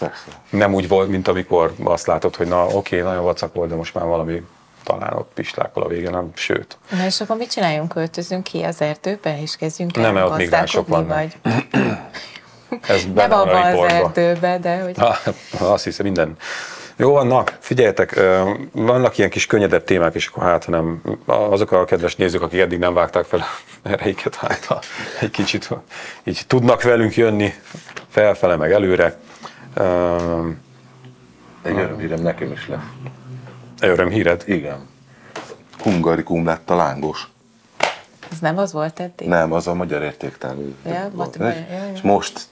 Persze. Nem úgy volt, mint amikor azt látod, hogy na oké, nagyon vacak volt, de most már valami talán ott pislákol a vége, nem, sőt. Na és akkor mit csináljunk? Költözünk ki az erdőbe, és kezdjünk el Nem, mert ott migránsok vannak. Vagy Ez nem abban a az riportban. erdőbe, de hogy... Ha, azt hiszem, minden. Jó van, na, figyeljetek, vannak ilyen kis könnyedebb témák, és akkor hát, nem, azok a kedves nézők, akik eddig nem vágták fel erejéket, hát ha egy kicsit így tudnak velünk jönni, felfele meg előre. Egy örömhírem nekem is lesz. Örömhíred? Igen. Hungarikum lett a lángos. Ez nem az volt eddig? Nem, az a magyar értéktárú. Ja, volt. És, ja, ja. és most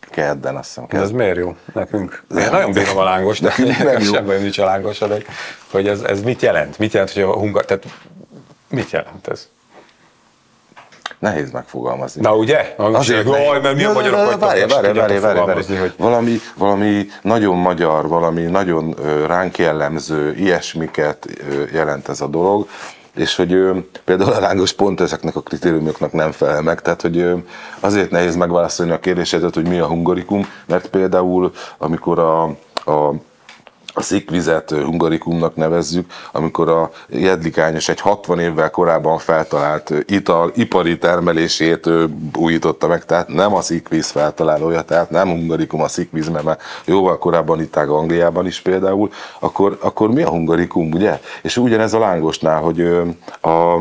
kedden, azt hiszem. De ez kedden. miért jó nekünk? Én nagyon bírom a lángos, de (laughs) Nem jó. sem bajom nincs a lángos, de hogy ez, ez mit jelent? Mit jelent, hogy a hungar... Tehát mit jelent ez? Nehéz megfogalmazni. Na ugye? Azért, Jaj, mert mi a magyarok vagytok, Várj, várj, várj, várj, várj. hogy Valami, valami nagyon magyar, valami nagyon ránk jellemző, ilyesmiket jelent ez a dolog, és hogy ö, például a lángos pont ezeknek a kritériumoknak nem felel meg, tehát hogy ö, azért nehéz megválaszolni a kérdésedet, hogy mi a hungarikum, mert például amikor a, a a szikvizet hungarikumnak nevezzük, amikor a jedlikányos egy 60 évvel korábban feltalált ital, ipari termelését újította meg, tehát nem a szikvíz feltalálója, tehát nem hungarikum a szikvíz, mert jóval korábban itták Angliában is például, akkor, akkor mi a hungarikum, ugye? És ugyanez a lángosnál, hogy a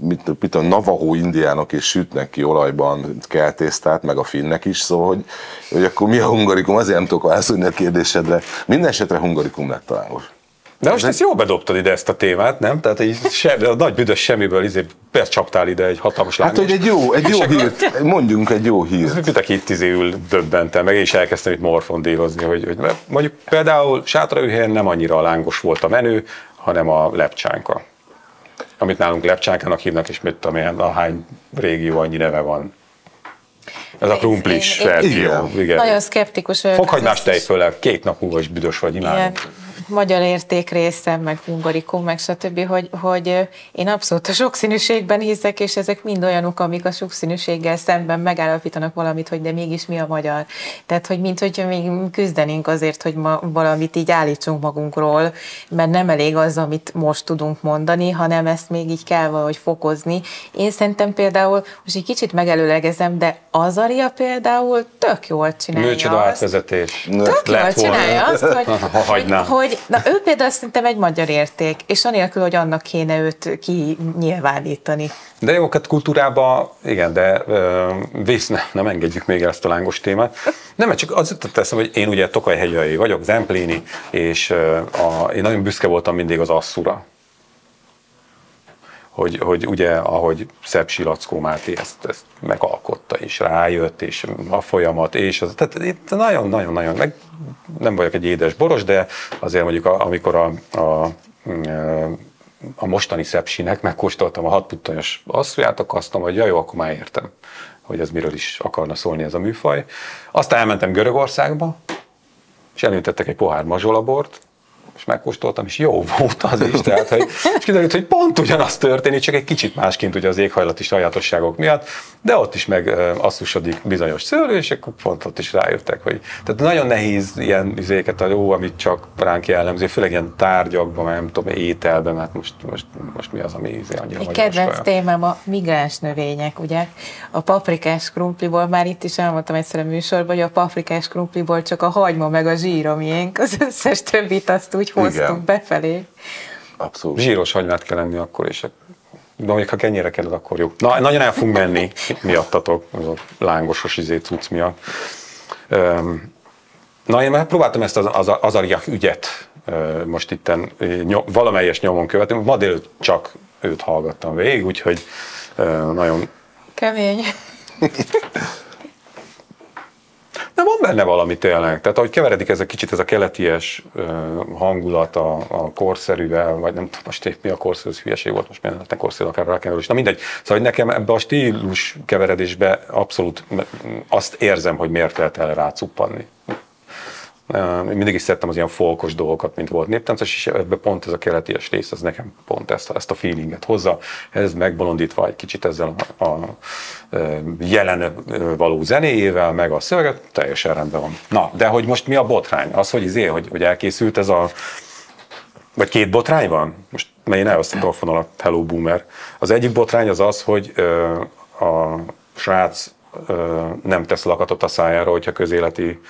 mit, mit tudom, Navajo indiánok is sütnek ki olajban keltésztát, meg a finnek is, szóval, hogy, hogy akkor mi a hungarikum, azért nem tudok válaszolni a kérdésedre. Minden esetre hungarikum lett a lángos. De most ezt jól bedobtad ide ezt a témát, nem? Tehát egy se, a nagy büdös semmiből izé becsaptál ide egy hatalmas Hát, lángos. hogy egy jó, egy jó hírt, mondjunk egy jó hírt. Mit itt izé ül döbbentem, meg én is elkezdtem itt morfondírozni, hogy, hogy mondjuk például Sátraühelyen nem annyira a lángos volt a menő, hanem a lepcsánka. Amit nálunk lepcsánkának hívnak, és mit tudom én, a hány régió annyi neve van. Ez a krumplis verzió. Igen. Igen. Nagyon szkeptikus vagyok. Fokhagymás Ez- tejföle, két nap múlva is büdös vagy, imádom. Magyar érték része, meg hungarikum, meg stb., hogy, hogy én abszolút a sokszínűségben hiszek, és ezek mind olyanok, amik a sokszínűséggel szemben megállapítanak valamit, hogy de mégis mi a magyar. Tehát, hogy mint hogyha még küzdenénk azért, hogy ma valamit így állítsunk magunkról, mert nem elég az, amit most tudunk mondani, hanem ezt még így kell valahogy fokozni. Én szerintem például, most egy kicsit megelőlegezem, de Azaria például tök jól csinálja Műcsoda azt, átvezetés. Tök jól volna. csinálja azt, hogy, (laughs) Ha hogy, hogy hogy na, ő például szerintem egy magyar érték, és anélkül, hogy annak kéne őt kinyilvánítani. De jó, hát kultúrában, igen, de vész, ne, nem engedjük még el ezt a lángos témát. Nem, mert csak az teszem, hogy én ugye Tokaj hegyai vagyok, Zempléni, és a, én nagyon büszke voltam mindig az asszura hogy, hogy ugye, ahogy Szebb Silackó Máté ezt, ezt megalkotta, és rájött, és a folyamat, és az, tehát itt nagyon-nagyon-nagyon, nem vagyok egy édes boros, de azért mondjuk amikor a, a, a mostani szepsinek megkóstoltam a hatputtonyos asszonyát, akkor azt mondom, hogy ja, jó, akkor már értem, hogy ez miről is akarna szólni ez a műfaj. Aztán elmentem Görögországba, és elöntettek egy pohár mazsolabort, és megkóstoltam, és jó volt az is, tehát, hogy, és kiderült, hogy pont ugyanaz történik, csak egy kicsit másként ugye az éghajlati sajátosságok miatt, de ott is meg asszusodik bizonyos szőlő, és akkor pont ott is rájöttek, hogy tehát nagyon nehéz ilyen izéket, a jó, amit csak ránk jellemző, főleg ilyen tárgyakban, nem tudom, ételben, mert most, most, most mi az, ami izé annyira Egy kedvenc témám a migráns növények, ugye? A paprikás krumpliból, már itt is elmondtam egyszer a műsorban, hogy a paprikás krumpliból csak a hagyma meg a zsír, miénk, az összes többit azt úgy hoztuk Igen. befelé. Abszolút. Zsíros hagymát kell lenni akkor, és de mondjuk, ha kenyére kell, akkor jó. Na, nagyon el fogunk menni miattatok, az a lángosos izé cucc miatt. Na, én már próbáltam ezt az, az, az ariak ügyet most itten nyom, valamelyes nyomon követni. Ma délőtt csak őt hallgattam végig, úgyhogy nagyon... Kemény. (laughs) De van benne valami tényleg. Tehát ahogy keveredik ez a kicsit ez a keleties hangulat a, a korszerűvel, vagy nem most épp mi a korszerű, ez hülyeség volt, most miért ne korszerű akár rákenről is. Na mindegy. Szóval nekem ebbe a stílus keveredésbe abszolút azt érzem, hogy miért lehet el rácuppanni. Én mindig is szerettem az ilyen folkos dolgokat, mint volt néptáncos, és ebben pont ez a keleties rész, ez nekem pont ezt ezt a feelinget hozza. Ez megbolondítva egy kicsit ezzel a, a, jelen való zenéjével, meg a szöveget, teljesen rendben van. Na, de hogy most mi a botrány? Az, hogy izé, hogy, hogy elkészült ez a vagy két botrány van? Most mert én elhoztam a fonalat, Hello Boomer. Az egyik botrány az az, hogy ö, a srác ö, nem tesz lakatot a szájára, hogyha közéleti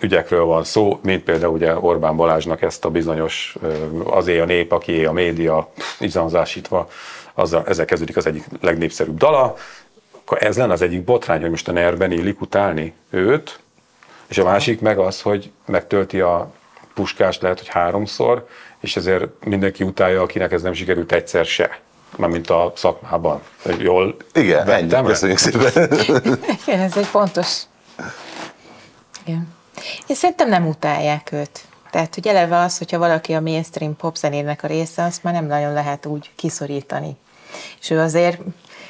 ügyekről van szó, mint például ugye Orbán Balázsnak ezt a bizonyos azé a nép, aki a média izanzásítva, azzal, ezzel kezdődik az egyik legnépszerűbb dala, akkor ez lenne az egyik botrány, hogy most a nerben illik utálni őt, és a másik meg az, hogy megtölti a puskást lehet, hogy háromszor, és ezért mindenki utálja, akinek ez nem sikerült egyszer se. Mármint a szakmában. Jól Igen, ennyi. Köszönjük szépen. (laughs) Igen, ez egy pontos. Igen. Én szerintem nem utálják őt. Tehát, hogy eleve az, hogyha valaki a mainstream popzenének a része, azt már nem nagyon lehet úgy kiszorítani. És ő azért,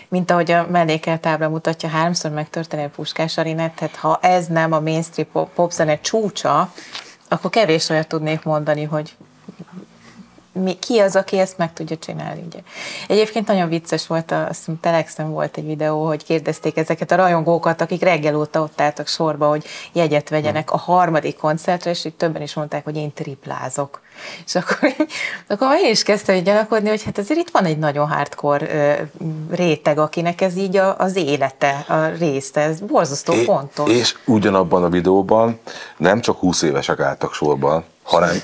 mint ahogy a mellékel tábla mutatja, háromszor megtörténő Puskás Arinát, tehát ha ez nem a mainstream popzene csúcsa, akkor kevés olyat tudnék mondani, hogy mi, ki az, aki ezt meg tudja csinálni. Ugye. Egyébként nagyon vicces volt, a, azt hiszem Telexen volt egy videó, hogy kérdezték ezeket a rajongókat, akik reggel óta ott álltak sorba, hogy jegyet vegyenek a harmadik koncertre, és így többen is mondták, hogy én triplázok. És akkor, akkor én is kezdtem így gyanakodni, hogy hát azért itt van egy nagyon hardcore réteg, akinek ez így a, az élete, a része, ez borzasztó é, fontos. És ugyanabban a videóban nem csak 20 évesek álltak sorban, hanem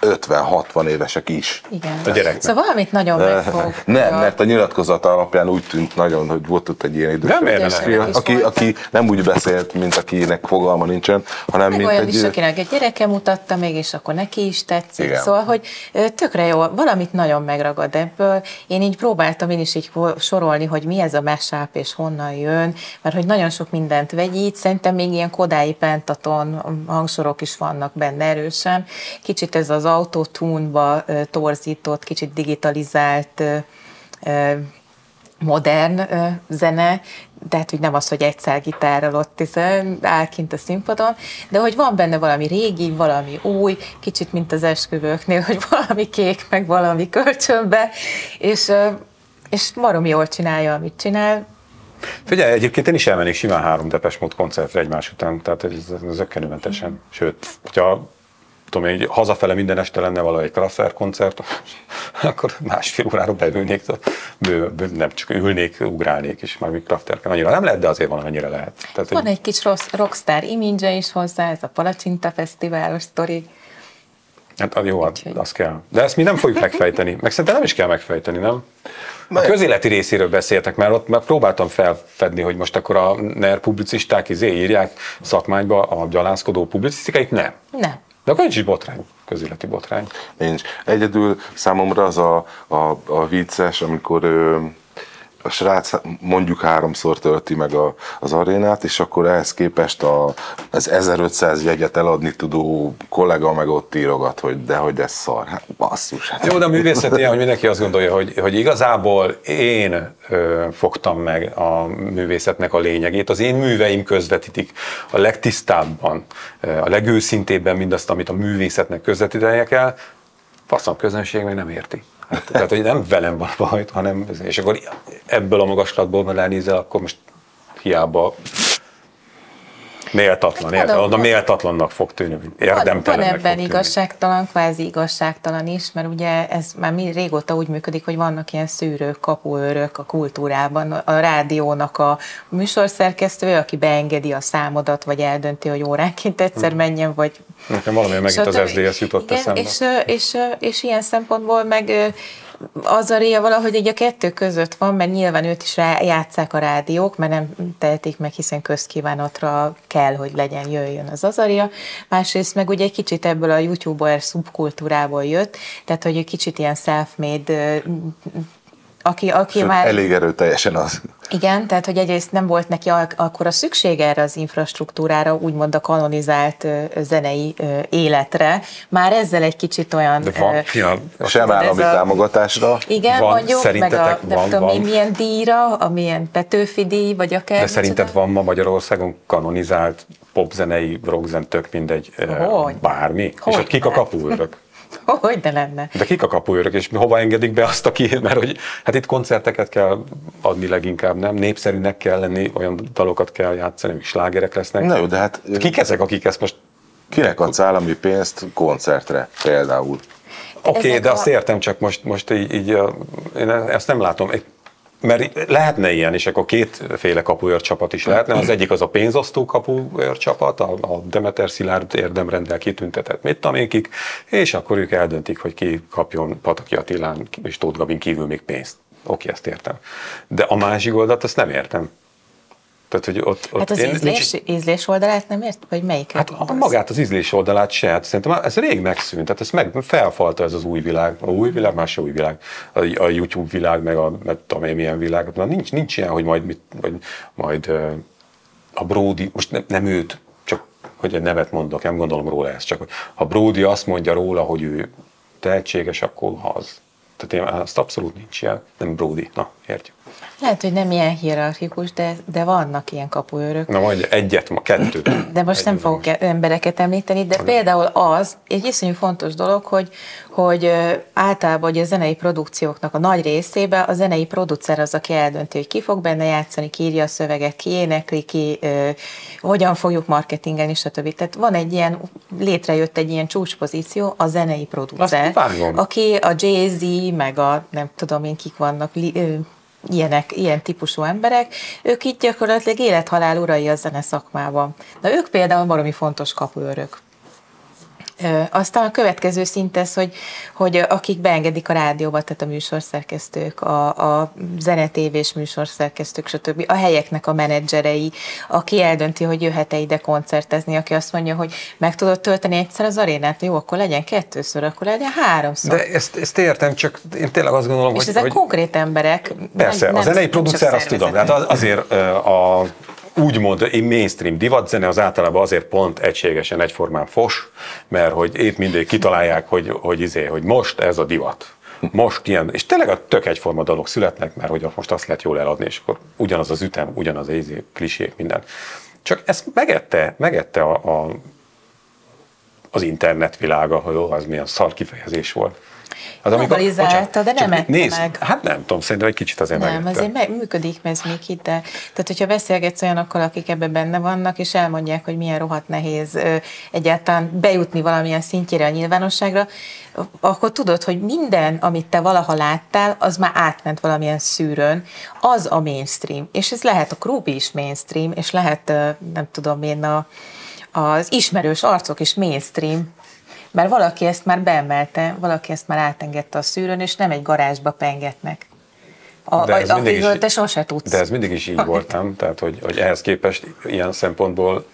50-60 évesek is. Igen. A gyereknek. Szóval valamit nagyon megfog. Nem, mert a nyilatkozat alapján úgy tűnt nagyon, hogy volt ott egy ilyen idős. Nem, nem, aki, aki nem úgy beszélt, mint akinek fogalma nincsen, hanem Meg mint olyan egy... is, akinek egy gyereke mutatta még, és akkor neki is tetszik. Igen. Szóval, hogy tökre jó, valamit nagyon megragad ebből. Én így próbáltam én is így sorolni, hogy mi ez a mashup, és honnan jön, mert hogy nagyon sok mindent vegyít, szerintem még ilyen kodái pentaton hangsorok is vannak benne erősen. Kicsit ez az autotune-ba torzított, kicsit digitalizált modern zene, tehát hogy nem az, hogy egy gitárral ott áll kint a színpadon, de hogy van benne valami régi, valami új, kicsit mint az esküvőknél, hogy (laughs) valami kék, meg valami kölcsönbe, és, és marom jól csinálja, amit csinál. Figyelj, egyébként én is elmennék simán három Depes Mód koncertre egymás után, tehát ez, ez ökkenőmentesen. Sőt, hogyha tudom én, hazafele minden este lenne valahogy egy Kraftwerk koncert, (laughs) akkor másfél órára beülnék, bő, bő, nem csak ülnék, ugrálnék, és már még Kraftwerk annyira nem lehet, de azért van, amennyire lehet. Tehát, van egy kis rossz, rockstar image is hozzá, ez a Palacsinta Fesztiválos sztori. Hát jó, az, az kell. De ezt mi nem fogjuk megfejteni. Meg szerintem nem is kell megfejteni, nem? A közéleti részéről beszéltek, mert ott mert próbáltam felfedni, hogy most akkor a NER publicisták izé írják szakmányba a gyalázkodó publicisztikáit. Nem. Nem. De akkor nincs is botrány, közéleti botrány. Nincs. Egyedül számomra az a, a, a vicces, amikor ö, a srác mondjuk háromszor tölti meg a, az arénát, és akkor ehhez képest a, az 1500 jegyet eladni tudó kollega meg ott írogat, hogy de hogy ez szar. Hát basszus. Hát. Jó, de a művészet ilyen, hogy mindenki azt gondolja, hogy, hogy igazából én ö, fogtam meg a művészetnek a lényegét. Az én műveim közvetítik a legtisztábban, a legőszintébben mindazt, amit a művészetnek közvetítenie kell. Faszom közönség meg nem érti. Hát, tehát, hogy nem velem van baj, hanem, és akkor ebből a magaslatból, mert elnézel, akkor most hiába méltatlan, Hát mondom, Oda méltatlannak fog tűnni, Van, van érdemtelennek fog ebben tűnni. igazságtalan, kvázi igazságtalan is, mert ugye ez már mi régóta úgy működik, hogy vannak ilyen szűrők, kapuőrök a kultúrában, a rádiónak a műsorszerkesztője, aki beengedi a számodat, vagy eldönti, hogy óránként egyszer menjen, vagy Nekem valamilyen megint az. SZDSZ jutott Igen, eszembe. És, és, ö, és ilyen szempontból meg az a réja valahogy egy a kettő között van, mert nyilván őt is rá, játszák a rádiók, mert nem tehetik meg, hiszen közkívánatra kell, hogy legyen, jöjjön az azaria. Másrészt meg ugye egy kicsit ebből a youtuber szubkultúrából jött, tehát hogy egy kicsit ilyen self-made, aki, aki Sőt, már... elég erőteljesen az. Igen, tehát hogy egyrészt nem volt neki ak- akkor a szükség erre az infrastruktúrára, úgymond a kanonizált zenei életre. Már ezzel egy kicsit olyan... De van, ö, Sem állami a- támogatásra. Igen, Van, mondjuk, meg a szerintetek nem van- tudom van? milyen díjra, amilyen Petőfi díj, vagy akár... De szerinted van ma Magyarországon kanonizált popzenei, rockzen, tök mindegy, Hogy? bármi? Hogy És ott kik a kapuőrök? (laughs) Hogy de lenne? De kik a kapuőrök, és hova engedik be azt, aki, mert hogy hát itt koncerteket kell adni leginkább, nem? Népszerűnek kell lenni, olyan dalokat kell játszani, amik slágerek lesznek. Na jó, de hát Kik ezek, akik ezt most kinek adsz állami pénzt koncertre például? Oké, okay, de a- azt értem, csak most, most így, így a- én ezt nem látom. Egy- Mert lehetne ilyen, és akkor kétféle kapuőr csapat is lehetne. Az egyik az a pénzosztó kapuőr csapat, a, a Demeter Szilárd érdemrendel kitüntetett mit tudom én kik, és akkor ők eldöntik, hogy ki kapjon Pataki Attilán és Tóth Gabin kívül még pénzt. Oké, ezt értem. De a másik oldalt azt nem értem. Tehát, hogy ott, ott Hát az én- ízlés, ízlés oldalát nem ért? Vagy melyiket Hát a, gondolsz? magát az ízlés oldalát se, hát szerintem ez rég megszűnt, tehát ez meg felfalta ez az új világ, a új világ, más se új világ, a, a YouTube világ, meg a, meg tudom én milyen világ, na nincs, nincs ilyen, hogy majd, mit, vagy, majd a Brody, most nem, nem őt, csak hogy egy nevet mondok, nem gondolom róla ezt, csak hogy ha Brody azt mondja róla, hogy ő tehetséges, akkor az. Tehát én, azt abszolút nincs ilyen, nem Brody, na értjük. Lehet, hogy nem ilyen hierarchikus, de, de vannak ilyen kapuőrök. Na majd egyet, ma kettőt. De most nem fogok e- embereket említeni, de például az egy iszonyú fontos dolog, hogy, hogy általában hogy a zenei produkcióknak a nagy részében a zenei producer az, aki eldönti, hogy ki fog benne játszani, ki írja a szöveget, ki énekli, ki ö, hogyan fogjuk marketingelni, stb. Tehát van egy ilyen, létrejött egy ilyen csúcspozíció, a zenei producer, aki a Jay-Z, meg a nem tudom én kik vannak, li, ö, ilyenek, ilyen típusú emberek, ők itt gyakorlatilag élethalál urai a zene szakmában. Na ők például baromi fontos kapuőrök. Aztán a következő szint ez, hogy, hogy akik beengedik a rádióba, tehát a műsorszerkesztők, a, a zenetévés műsorszerkesztők, stb. A helyeknek a menedzserei, aki eldönti, hogy jöhet-e ide koncertezni, aki azt mondja, hogy meg tudod tölteni egyszer az arénát, jó, akkor legyen kettőször, akkor legyen háromszor. De ezt, ezt értem, csak én tényleg azt gondolom, És hogy, ezek hogy konkrét emberek. Persze, nem- a zenei producer azt tudom, hát az- azért a úgymond mainstream divatzene az általában azért pont egységesen egyformán fos, mert hogy épp mindig kitalálják, hogy, hogy, izé, hogy most ez a divat. Most ilyen, és tényleg a tök egyforma dalok születnek, mert hogy most azt lehet jól eladni, és akkor ugyanaz az ütem, ugyanaz az izé, klisék, minden. Csak ezt megette, megette a, a, az internet világa, hogy az milyen szar kifejezés volt. Az, Globalizálta, de nem ette nézd, meg. Hát nem tudom, szerintem egy kicsit azért Nem, megette. azért meg, működik ez még itt, de tehát hogyha beszélgetsz olyanokkal, akik ebben benne vannak, és elmondják, hogy milyen rohadt nehéz ö, egyáltalán bejutni valamilyen szintjére a nyilvánosságra, akkor tudod, hogy minden, amit te valaha láttál, az már átment valamilyen szűrőn, az a mainstream. És ez lehet a Krubi is mainstream, és lehet, nem tudom én, a, az ismerős arcok is mainstream, Bár valaki ezt már beemelte, valaki ezt már átengedte a szűrőn, és nem egy garázsba pengetnek. A, De ez a, mindig is- te sose tudsz. De ez mindig is így (laughs) volt, nem? Tehát, hogy, hogy ehhez képest ilyen szempontból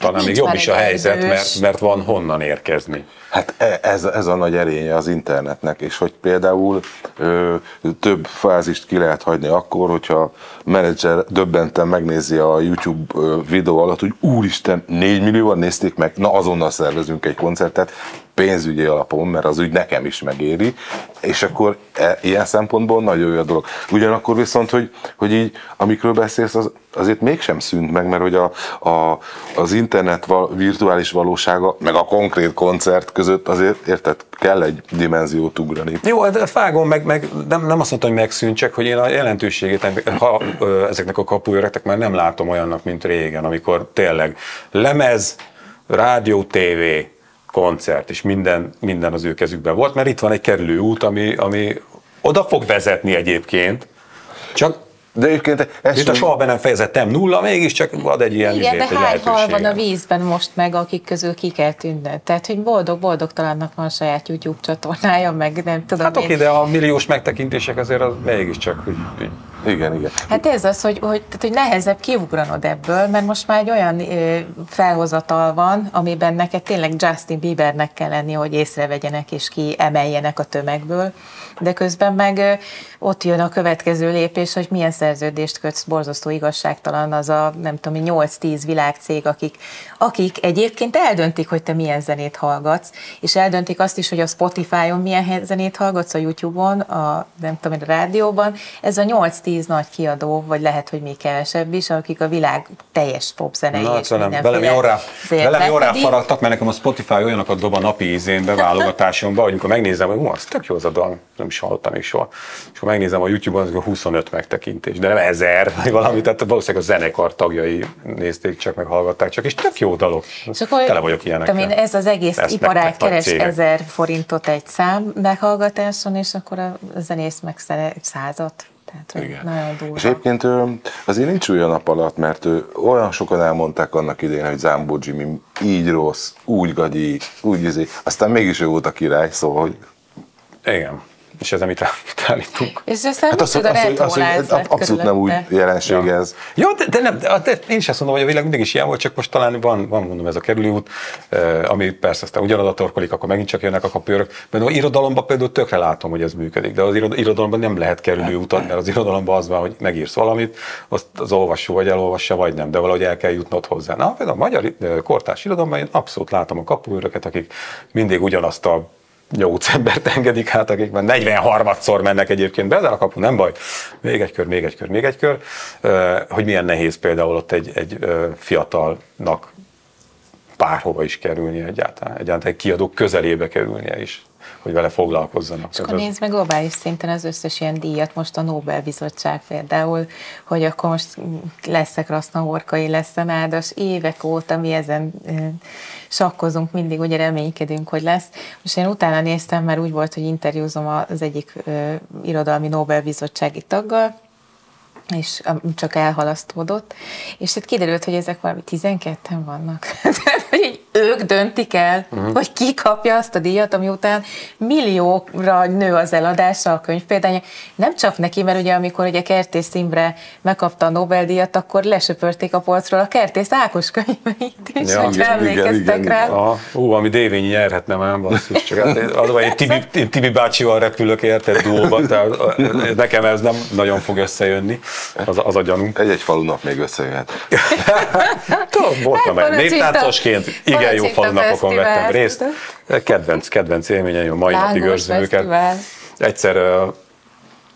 talán nincs még jobb is a helyzet, erős- mert, mert van honnan érkezni. Hát e- ez, ez a nagy erénye az internetnek, és hogy például ö, több fázist ki lehet hagyni akkor, hogyha a menedzser döbbenten megnézi a YouTube videó alatt, hogy úristen, 4 millióan nézték meg, na azonnal szervezünk egy koncertet, pénzügyi alapon, mert az úgy nekem is megéri, és akkor e, ilyen szempontból nagyon jó a dolog. Ugyanakkor viszont, hogy, hogy így, amikről beszélsz, az, azért mégsem szűnt meg, mert hogy a, a, az internet val, virtuális valósága, meg a konkrét koncert között azért, érted, kell egy dimenziót ugrani. Jó, de fágom, meg, meg nem, nem azt mondtam, hogy megszűnt, csak hogy én a jelentőségét ha, ö, ezeknek a kapujöreknek már nem látom olyannak, mint régen, amikor tényleg lemez, rádió, tévé, koncert, és minden, minden az ő kezükben volt, mert itt van egy kerülő út, ami, ami oda fog vezetni egyébként, csak De egyébként ez itt a soha be nem fejezettem nulla, mégiscsak ad egy ilyen Igen, de izét, egy hány hal van a vízben most meg, akik közül ki kell tűnni? Tehát, hogy boldog-boldog talannak van saját YouTube csatornája, meg nem tudom Hát én. oké, de a milliós megtekintések azért az mégiscsak, hogy, hogy Igen, igen. Hát ez az, hogy, hogy, tehát, hogy nehezebb kiugranod ebből, mert most már egy olyan ö, felhozatal van, amiben neked tényleg Justin Biebernek kell lenni, hogy észrevegyenek és kiemeljenek a tömegből, de közben meg ott jön a következő lépés, hogy milyen szerződést kötsz, borzasztó igazságtalan az a, nem tudom, 8-10 világcég, akik, akik egyébként eldöntik, hogy te milyen zenét hallgatsz, és eldöntik azt is, hogy a Spotify-on milyen zenét hallgatsz, a YouTube-on, a, nem tudom, a rádióban. Ez a 8-10 nagy kiadó, vagy lehet, hogy még kevesebb is, akik a világ teljes popzenei Na, és velem, mindenféle velem jól velem jól ráfaragtak, mert nekem a Spotify olyanokat dob a napi ízénbe, válogatásomba, hogy amikor megnézem, hogy hú, az tök jó az a dal, is hallottam még soha. És akkor megnézem a YouTube-on, az 25 megtekintés, de nem ezer, (laughs) vagy valami, tehát valószínűleg a zenekar tagjai nézték csak, meg hallgatták csak, és tök jó dalok. És akkor, Tele vagyok ilyenekkel. én, ez az egész iparág meg keres cégek. ezer forintot egy szám meghallgatáson, és akkor a zenész meg százat. Tehát, Igen. nagyon durva. És egyébként azért nincs új a nap alatt, mert olyan sokan elmondták annak idején, hogy Zambó Jimmy így rossz, úgy gagyi, úgy izé, aztán mégis ő volt a király, szóval, hogy Igen. És ezzel mit, rá- (laughs) mit állítunk? És aztán hát az, az, az, retrólánc ez lett abszolút nem új jelenség Ja. ez. Jó, de, de, nem, de, én is azt mondom, hogy a világ mindig is ilyen volt, csak most talán van, van mondom, ez a kerülőút, eh, ami persze aztán ugyanoda torkolik, akkor megint csak jönnek a kapőrök. Mert az irodalomban például tökre látom, hogy ez működik, de az irod- irodalomban nem lehet kerülőutat, mert az irodalomban az van, hogy megírsz valamit, azt az olvasó vagy elolvassa, vagy nem, de valahogy el kell jutnod hozzá. Na, például a magyar eh, kortárs irodalomban én abszolút látom a kapőröket, akik mindig ugyanazt a nyolc embert engedik hát, akik már 43-szor mennek egyébként be, de a kapu nem baj, még egy kör, még egy kör, még egy kör, hogy milyen nehéz például ott egy, egy fiatalnak bárhova is kerülnie egyáltalán, egyáltalán egy kiadók közelébe kerülnie is, hogy vele foglalkozzanak. És akkor nézd meg globális szinten az összes ilyen díjat, most a Nobel-bizottság például, hogy akkor most leszek Rasznahorkai, lesz a nádas, évek óta mi ezen sakkozunk, mindig ugye reménykedünk, hogy lesz. Most én utána néztem, mert úgy volt, hogy interjúzom az egyik ö, irodalmi Nobel-bizottsági taggal, és csak elhalasztódott, és hát kiderült, hogy ezek valami 12-en vannak. (laughs) Tehát, hogy ők döntik el, uh-huh. hogy ki kapja azt a díjat, ami után millióra nő az eladása a könyvpéldánya. Nem csak neki, mert ugye amikor ugye Kertész Imre megkapta a Nobel-díjat, akkor lesöpörték a polcról a Kertész Ákos könyveit is, Ja, ja, hogy igen, emlékeztek igen, rá. Aha, ú, ami Dévényi nyerhetne már, basszus, csak hát az, hogy én Tibi, én Tibi bácsival repülök érted duóba, tehát nekem ez nem nagyon fog összejönni, az, az a gyanunk. Egy-egy falunak még összejöhet. (laughs) Tudom, voltam Hát, egy névtáncosként, igen jó falunapokon vettem részt. Kedvenc, kedvenc élményeim, a mai napig Lángos őrzöm őket. Egyszer,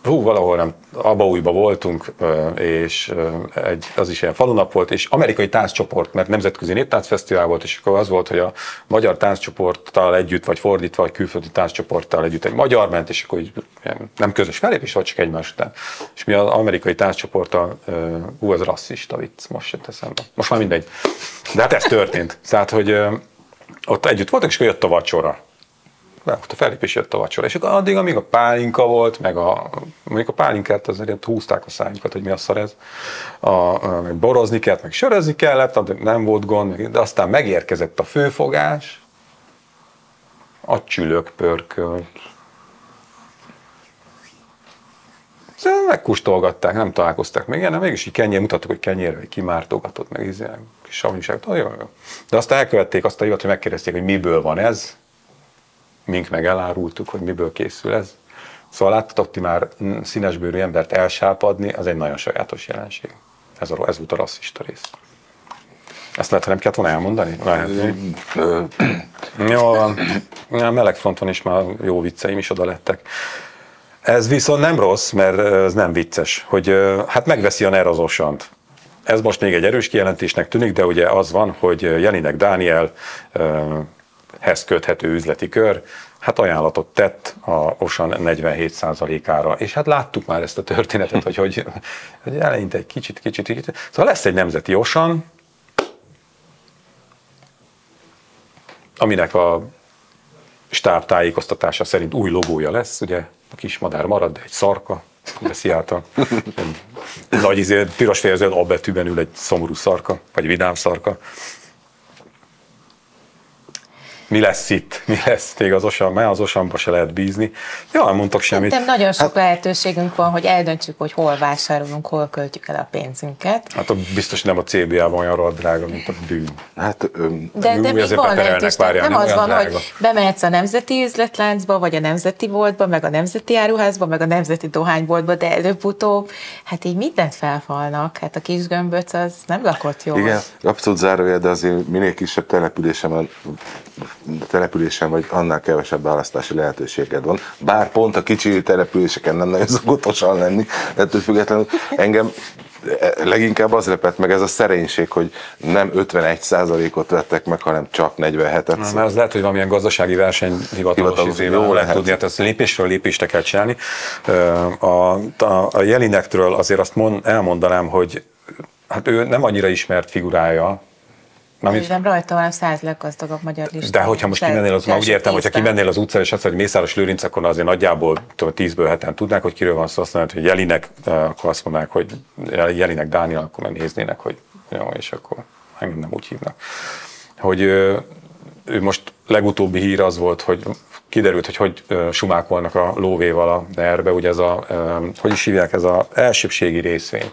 hú, valahol nem, Abaújba voltunk, és egy, az is ilyen falunap volt, és amerikai tánccsoport, mert nemzetközi néptáncfesztivál volt, és akkor az volt, hogy a magyar tánccsoporttal együtt, vagy fordítva, vagy külföldi tánccsoporttal együtt egy magyar ment, és akkor így, nem közös felépés volt, csak egymás után. És mi az amerikai tánccsoporttal, hú, ez rasszista vicc, most jött eszembe. Most már mindegy. De hát ez történt. Tehát, hogy ott együtt voltak, és akkor jött a vacsora. Nem, ott a fellépés jött a vacsora. És akkor addig, amíg a pálinka volt, meg a, mondjuk a pálinkát azért húzták a szájukat, hogy mi a szar ez. A, meg borozni kellett, meg sörözni kellett, addig nem volt gond, de aztán megérkezett a főfogás, a csülök pörkölt. Szóval nem találkoztak még de mégis így kenyér, mutattuk, hogy kenyérre, kimártogatott, meg kis savanyúság. De aztán elkövették azt a hivat, hogy megkérdezték, hogy miből van ez, mink meg elárultuk, hogy miből készül ez. Szóval láttatok ti már színesbőrű embert elsápadni, az egy nagyon sajátos jelenség. Ez, a, ez volt a rasszista rész. Ezt lehet, nem kellett volna elmondani? Lehet. Jó van. A melegfronton is már jó vicceim is oda lettek. Ez viszont nem rossz, mert ez nem vicces, hogy hát megveszi a NER az Osant. Ez most még egy erős kijelentésnek tűnik, de ugye az van, hogy Jelinek Dániel hez köthető üzleti kör, hát ajánlatot tett a Osan 47%-ára, és hát láttuk már ezt a történetet, hogy, hogy, hogy eleinte egy kicsit, kicsit, kicsit. Szóval lesz egy nemzeti Osan, aminek a stáb tájékoztatása szerint új logója lesz, ugye a kis madár marad, de egy szarka a nagy izé, piros fejezőn A betűben ül egy szomorú szarka, vagy vidám szarka mi lesz itt, (laughs) mi lesz, még az osam, mert az osamba se lehet bízni. Ja, nem mondtak semmit. Szerintem nagyon sok hát, lehetőségünk van, hogy eldöntsük, hogy hol vásárolunk, hol költjük el a pénzünket. Hát a biztos nem a CBA-ban olyan rohadt drága, mint a bűn. Hát, öm, de, de még van lehetőség. Nem, nem az van, drága. hogy bemehetsz a nemzeti üzletláncba, vagy a nemzeti boltba, meg a nemzeti áruházba, meg a nemzeti dohányboltba, de előbb-utóbb, hát így mindent felfalnak. Hát a kis gömböc az nem lakott jól. Igen, abszolút zárója, de azért minél kisebb településen településen vagy annál kevesebb választási lehetőséged van. Bár pont a kicsi településeken nem nagyon szokott osan lenni, ettől függetlenül engem leginkább az lepett meg ez a szerénység, hogy nem 51%-ot vettek meg, hanem csak 47-et. Na, mert az lehet, hogy valamilyen gazdasági verseny hivatalos jó lehet tudni, hát ezt lépésről lépésre kell csinálni. A, a, a Jelinektről azért azt mond, elmondanám, hogy hát ő nem annyira ismert figurája, amit... Nem rajta van a száz leggazdagabb magyar listán. De hogyha most kimennél, az, már úgy értem, hogyha kimennél az utcára, és azt mondod, hogy Mészáros Lőrinc, akkor azért nagyjából tízből heten tudnák, hogy kiről van szó, azt mondod, hogy Jelinek, akkor azt mondják, hogy Jelinek Dániel, akkor megnéznének, hogy jó, és akkor engem nem úgy hívnak. Hogy ő most legutóbbi hír az volt, hogy kiderült, hogy hogy sumákolnak a lóvéval a nerbe, ugye ez a, hogy is hívják, ez a elsőbségi részvény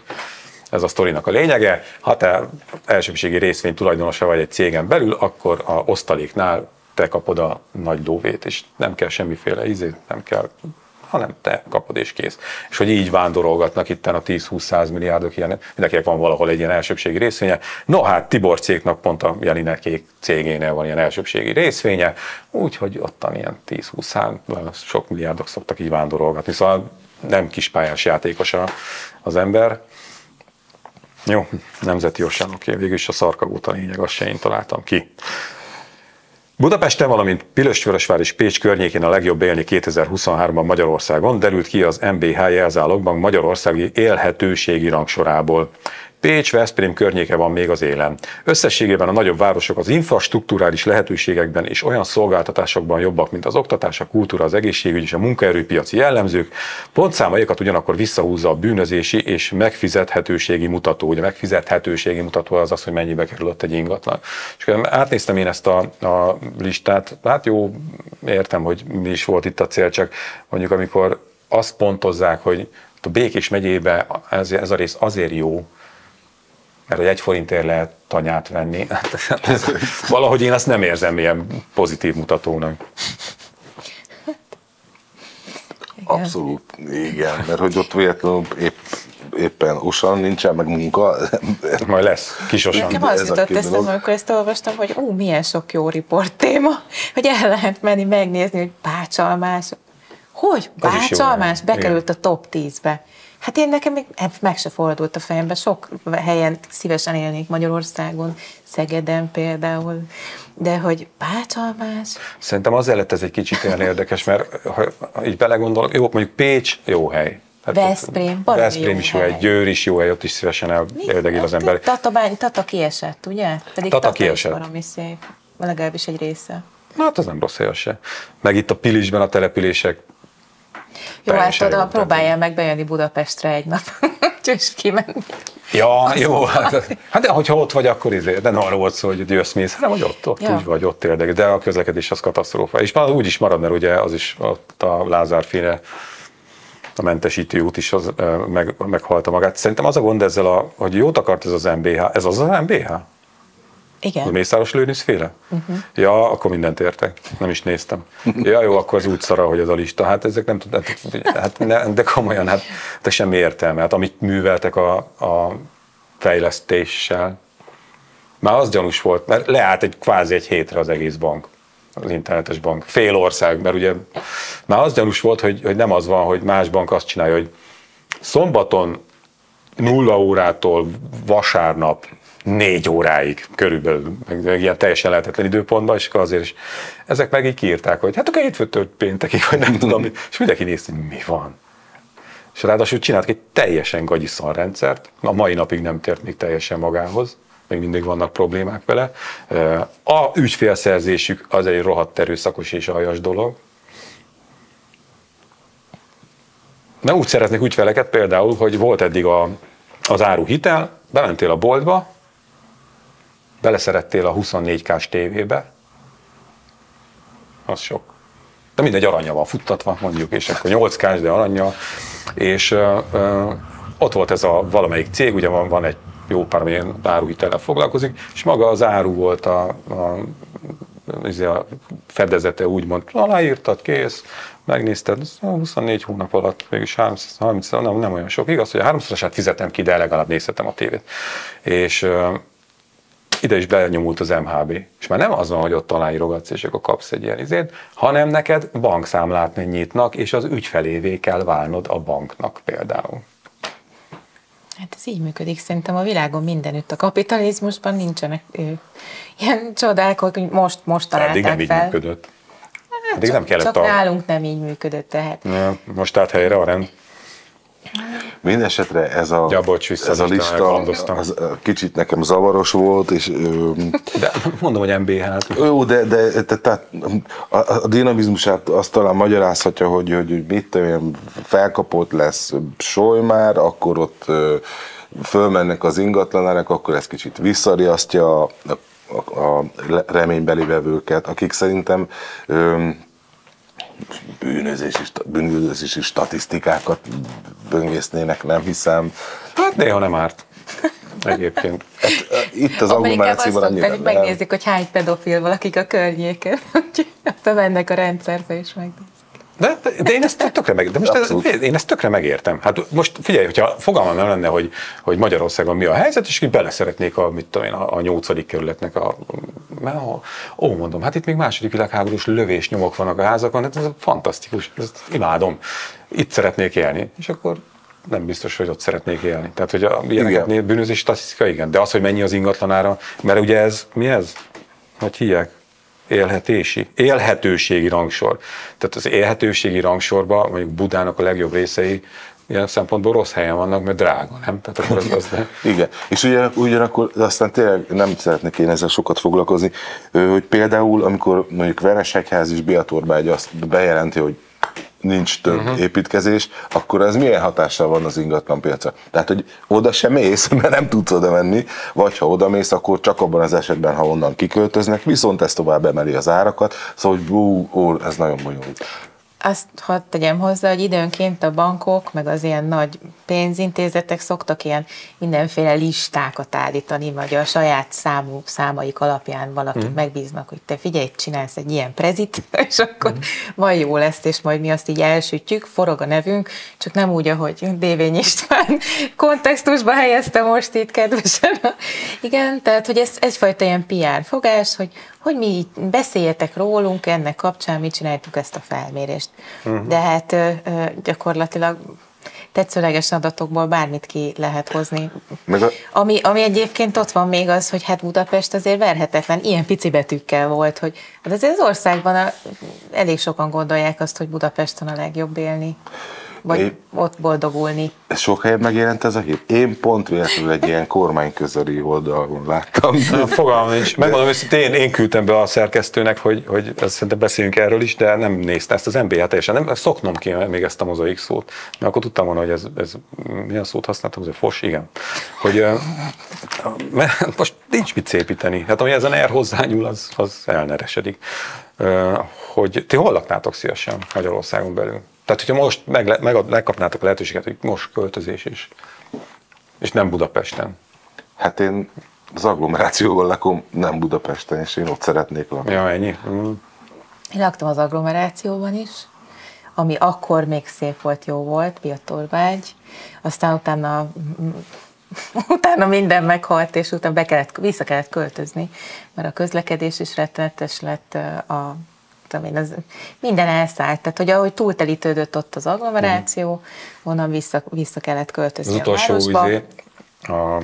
ez a sztorinak a lényege. Ha te elsőbségi részvény tulajdonosa vagy egy cégen belül, akkor a osztaléknál te kapod a nagy lóvét, és nem kell semmiféle izé, nem kell hanem te kapod és kész. És hogy így vándorolgatnak itt a 10-20-100 milliárdok ilyen, mindenkinek van valahol egy ilyen elsőbségi részvénye. No hát Tibor cégnek pont a Jelinekék cégénél van ilyen elsőbségi részvénye, úgyhogy ott ilyen 10-20 sok milliárdok szoktak így vándorolgatni. Szóval nem kispályás játékos az ember. Jó, nemzeti oké, végül is a szarkagút a lényeg, azt se én találtam ki. Budapesten, valamint Pilistvörösvár és Pécs környékén a legjobb élni 2023-ban Magyarországon derült ki az MBH jelzálogbank Magyarországi élhetőségi rangsorából. Pécs, Veszprém környéke van még az élen. Összességében a nagyobb városok az infrastruktúrális lehetőségekben és olyan szolgáltatásokban jobbak, mint az oktatás, a kultúra, az egészségügy és a munkaerőpiaci jellemzők. Pontszámaikat ugyanakkor visszahúzza a bűnözési és megfizethetőségi mutató. Ugye megfizethetőségi mutató az az, hogy mennyibe kerülött egy ingatlan. És átnéztem én ezt a, a listát, hát jó, értem, hogy mi is volt itt a cél, csak mondjuk amikor azt pontozzák, hogy a Békés megyébe ez, ez a rész azért jó, mert hogy egy forintért lehet tanyát venni. (laughs) Valahogy én azt nem érzem ilyen pozitív mutatónak. Abszolút, igen, mert hogy ott véletlenül épp, éppen osan nincsen, meg munka. Majd lesz, kisosan. Nekem az jutott eszembe, amikor ezt olvastam, hogy ú, milyen sok jó riport téma, hogy el lehet menni megnézni, hogy bácsalmás. Hogy? Bácsalmás? Bekerült a top 10-be. Hát én nekem még meg se fordult a fejembe, sok helyen szívesen élnék Magyarországon, Szegeden például, de hogy Bácsalmás... Szerintem azért lett ez egy kicsit olyan (laughs) érdekes, mert ha így belegondolok, jó, mondjuk Pécs jó hely, Hát Veszprém, Veszprém is jó hely, Győr is jó hely, ott is szívesen eldegil az ember. Tatabány, Tata kiesett, ugye? Pedig Tata, Tata kiesett. Is szép, legalábbis egy része. Na, hát az nem rossz hely se. Meg itt a Pilisben a települések jó, hát oda próbáljál meg bejönni Budapestre egy nap. (laughs) és kimenni. Ja, jó, hát, hát de hogyha ott vagy, akkor izé, de nem arról volt szó, hogy jössz, mész, hanem hogy ott, ott Ja. úgy vagy, ott érdekes, de a közlekedés az katasztrófa. És már úgy is marad, mert ugye az is ott a Lázár féle a mentesítő út is az, meg, meghalta magát. Szerintem az a gond ezzel, a, hogy jót akart ez az MBH. Ez az az MBH? Igen. A Mészáros Lőrinc féle? Uh-huh. Ja, akkor mindent értek. Nem is néztem. Ja, jó, akkor az úgy szara, hogy az a lista. Hát ezek nem tudom, hát ne, de komolyan, hát de semmi értelme. Hát amit műveltek a, a fejlesztéssel, már az gyanús volt, mert leállt egy kvázi egy hétre az egész bank, az internetes bank. Fél ország, mert ugye már az gyanús volt, hogy, hogy nem az van, hogy más bank azt csinálja, hogy szombaton nulla órától vasárnap négy óráig körülbelül, meg, meg ilyen teljesen lehetetlen időpontban, és akkor azért is ezek meg így kiírták, hogy hát akkor hétfőtől péntekig, vagy nem tudom, (laughs) és mindenki nézte, hogy mi van. És ráadásul csináltak egy teljesen gagyi szarrendszert, a mai napig nem tért még teljesen magához, még mindig vannak problémák vele. A ügyfélszerzésük az egy rohadt erőszakos és aljas dolog. Mert úgy szereznek ügyfeleket például, hogy volt eddig a, az áruhitel, bementél a boltba, beleszerettél a 24K-s tévébe, az sok. De mindegy aranya van futtatva, mondjuk, és akkor 8K-s, de aranya, és ö, ö, ott volt ez a valamelyik cég, ugye van, van egy jó pár ilyen áruhitellel foglalkozik, és maga az áru volt a, a, izé a fedezete, úgymond aláírtad, kész, megnézted, ez 24 hónap alatt mégis 30, 30 nem, nem olyan sok, igaz, hogy a háromszorosát fizetem ki, de legalább nézhetem a tévét. És ide is benyomult az MHB. És már nem az van, hogy ott aláírogatsz, és akkor kapsz egy ilyen izét, hanem neked bankszámlát nyitnak, és az ügyfelévé kell válnod a banknak például. Hát ez így működik. Szerintem a világon mindenütt. A kapitalizmusban nincsenek ö, ilyen csodák, hogy most, most találták Eddig nem így fel. működött. Eddig nem kellett Csak a... nálunk nem így működött, tehát. Ja, Most állt helyre a rend. Mindenesetre ez a, Ja, bocs, ez a lista az, kicsit nekem zavaros volt, és De mondom, hogy MBH-t. jó, de, de te, tehát a, a dinamizmusát azt talán magyarázhatja, hogy, hogy, hogy mit tudom, felkapott lesz Solymár, akkor ott fölmennek az ingatlanárak, akkor ez kicsit visszariasztja a, a, a reménybeli vevőket, akik szerintem ö, bűnözési, bűnözési statisztikákat böngésznének, nem hiszem. Hát néha nem árt. Egyébként. Itt az agglomerációban annyira nem. megnézik, hogy hány pedofil valakik a környéken. (laughs) Úgyhogy Bemennek a rendszerbe és megnézik. De, de, de én ezt tökre meg, de most ez, én ezt tökre megértem. Hát most figyelj, hogyha fogalmam nem lenne, hogy, hogy Magyarországon mi a helyzet, és így bele szeretnék a, mit tudom én, a, a 8. kerületnek a, mert, ó, ó, mondom, hát itt még második világháborús lövés nyomok vannak a házakon, hát ez fantasztikus, ezt imádom. Itt szeretnék élni, és akkor nem biztos, hogy ott szeretnék élni. Tehát, hogy a ilyeneket bűnözés statisztika, igen, de az, hogy mennyi az ingatlanára, mert ugye ez, mi ez? Hogy hívják? Élhetési, élhetőségi rangsor. Tehát az élhetőségi rangsorban, mondjuk Budának a legjobb részei ilyen szempontból rossz helyen vannak, mert drága, nem? Tehát akkor az, az de... Igen, és ugye, ugyanakkor aztán tényleg nem szeretnék én ezzel sokat foglalkozni, hogy például, amikor mondjuk Veresegyház és Biatorbágy azt bejelenti, hogy nincs több uh-huh. építkezés, akkor ez milyen hatással van az ingatlan piacra? Tehát, hogy oda sem mész, (laughs) mert nem tudsz oda menni, vagy ha oda mész, akkor csak abban az esetben, ha onnan kiköltöznek, viszont ez tovább emeli az árakat, szóval, hogy bú, ó, ez nagyon bonyolult. Azt hadd tegyem hozzá, hogy időnként a bankok, meg az ilyen nagy pénzintézetek szoktak ilyen mindenféle listákat állítani, vagy a saját számú, számaik alapján valakit Mhm. megbíznak, hogy te figyelj, csinálsz egy ilyen prezit, (laughs) és akkor majd jó lesz, és majd mi azt így elsütjük, forog a nevünk, csak nem úgy, ahogy Dévény István (laughs) kontextusba helyezte most itt kedvesen. (laughs) Igen, tehát, hogy ez egyfajta ilyen PR fogás, hogy, hogy mi így beszéljetek rólunk ennek kapcsán, mi csináltuk ezt a felmérést. Mhm. De hát gyakorlatilag tetszőleges adatokból bármit ki lehet hozni. Meg a, Ami, ami egyébként ott van még az, hogy hát Budapest azért verhetetlen, ilyen pici betűkkel volt, hogy hát azért az országban a, elég sokan gondolják azt, hogy Budapesten a legjobb élni. Vagy Én- ott boldogulni. Ez sok helyen megjelent ez a hír? Én pont véletlenül egy ilyen kormányközeli oldalon láttam. Fogalmam nincs. Megmondom őszintén, én, én küldtem be a szerkesztőnek, hogy, hogy ezt szerintem beszéljünk erről is, de nem nézte ezt az MBH teljesen. Nem, szoknom kéne még ezt a mozaik szót. Mert akkor tudtam volna, hogy ez, ez milyen szót használtam, ez fos, igen. Hogy, mert most nincs mit szépíteni. Hát ami ezen er hozzányúl, az, az elneresedik. Hogy ti hol laknátok szívesen Magyarországon belül? Tehát, hogyha most meg, meg, megkapnátok a lehetőséget, hogy most költözés is, és nem Budapesten. Hát én az agglomerációban lakom, nem Budapesten, és én ott szeretnék lakni. Ja, ennyi. Mm. Én laktam az agglomerációban is, ami akkor még szép volt, jó volt, Piatorvágy, aztán utána (laughs) utána minden meghalt, és utána be kellett, vissza kellett költözni, mert a közlekedés is rettenetes lett, a tudom én, az, minden elszállt, tehát hogy ahogy túltelítődött ott az agglomeráció, onnan vissza, vissza kellett Az költözni a utolsó városba. izé, a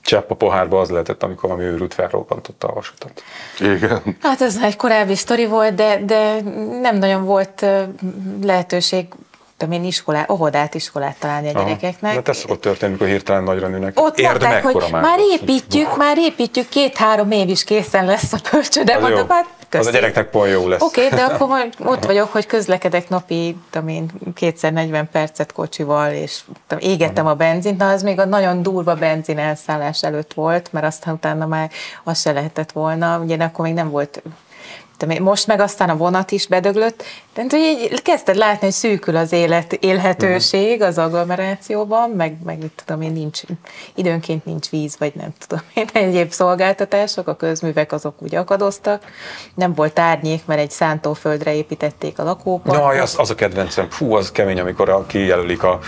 csepp a pohárba az lehetett, amikor valami őrült felrobbantotta a vasutat. Igen. Hát ez egy korábbi sztori volt, de, de nem nagyon volt lehetőség, tudom én, iskolá, óvodát, iskolát találni a Aha. gyerekeknek. De ez szokott történni, amikor hirtelen nagyra nőnek. Ott Érd mondták, hogy már építjük, már építjük, két-három év is készen lesz a bölcsőde. Az, jó. Mondom, hát az a köszi. gyereknek pont jó lesz. Oké, okay, de akkor (laughs) majd ott vagyok, hogy közlekedek napi, tudom én, kétszer 40 percet kocsival, és tudom, égettem a benzint, na az még a nagyon durva benzin elszállás előtt volt, mert aztán utána már az se lehetett volna, ugye akkor még nem volt most meg aztán a vonat is bedöglött, tehát hogy így kezdted látni, hogy szűkül az élet, élhetőség az agglomerációban, meg, meg mit tudom én, nincs, időnként nincs víz, vagy nem tudom én, (laughs) egyéb szolgáltatások, a közművek azok úgy akadoztak, nem volt árnyék, mert egy szántóföldre építették a lakóparkot. Jaj, az, az a kedvencem. Fú, az kemény, amikor a, kijelölik a,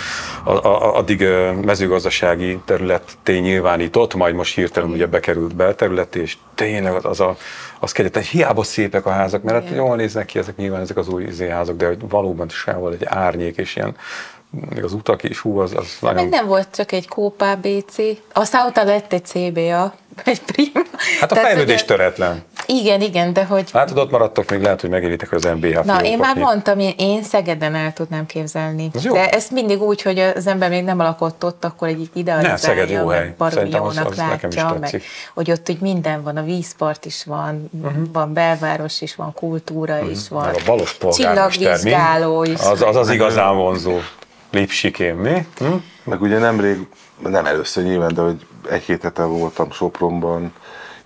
a, a, addig ö, mezőgazdasági területté nyilvánított, majd most hirtelen ugye bekerült belterület, és tényleg az, az a az kegyetlen, hiába szépek a házak, mert hát jól néznek ki ezek nyilván ezek az új izé házak, de hogy valóban sehol egy árnyék és ilyen, még az utak is, hú, az, az Meg nagyon... nem volt csak egy Kópá BC, aztán utána lett egy CBA, egy Prima. Hát a Tehát, fejlődés ugye- töretlen. Igen, igen, de hogy Hát ott maradtok, még lehet, hogy megéritek az MBH Na, én már mondtam, én, én Szegeden el tudnám képzelni. Az jó. De ezt mindig úgy, hogy az ember még nem lakott ott, akkor egy idealizálja, Ne, Szeged jó hely. baromi Szerintem az- az nekem is látja, meg hogy ott úgy minden van, a vízpart is van, van belváros is, van kultúra is, van Meg a balos csillagvizsgáló is. Az, az az igazán vonzó. Lipsikém, mi? Hm? Meg ugye nemrég, nem először nyilván, de hogy egy hét hete voltam Sopronban,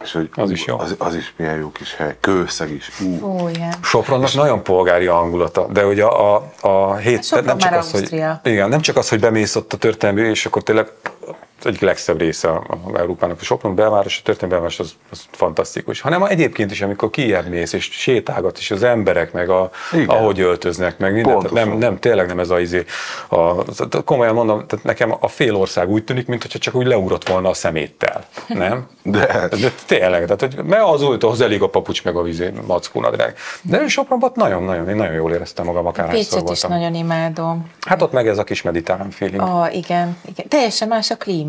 és hogy Az is jó. Az, az is milyen jó kis hely. Kőszeg is. Ú, Ó, igen. Sopronnak nagyon polgári hangulata, de hogy a, a, a hét, Sopron nem csak az, hogy, Ausztria. igen, nem csak az, hogy bemész ott a történelmi, és akkor tényleg az egyik legszebb része a a Európának. A Sopron belváros, a történelmi belváros az, az fantasztikus. Hanem egyébként is, amikor kijebb mész, és sétálgat, és az emberek, meg a, Igen. ahogy öltöznek, meg minden. Tehát Pontosan. nem, nem, tényleg nem ez a izé. A, a, komolyan mondom, tehát nekem a fél ország úgy tűnik, mintha csak úgy leugrott volna a szeméttel. Nem? (laughs) De. De tényleg, tehát hogy mert az úgy, ahhoz elég a papucs meg a vízé, mackó nadrág. De Sopronban nagyon-nagyon, én nagyon jól éreztem magam, akárhányszor Pécset is voltam. nagyon imádom. Hát ott meg ez a kis mediterrán feeling. Ah, igen, igen. Teljesen más a klíma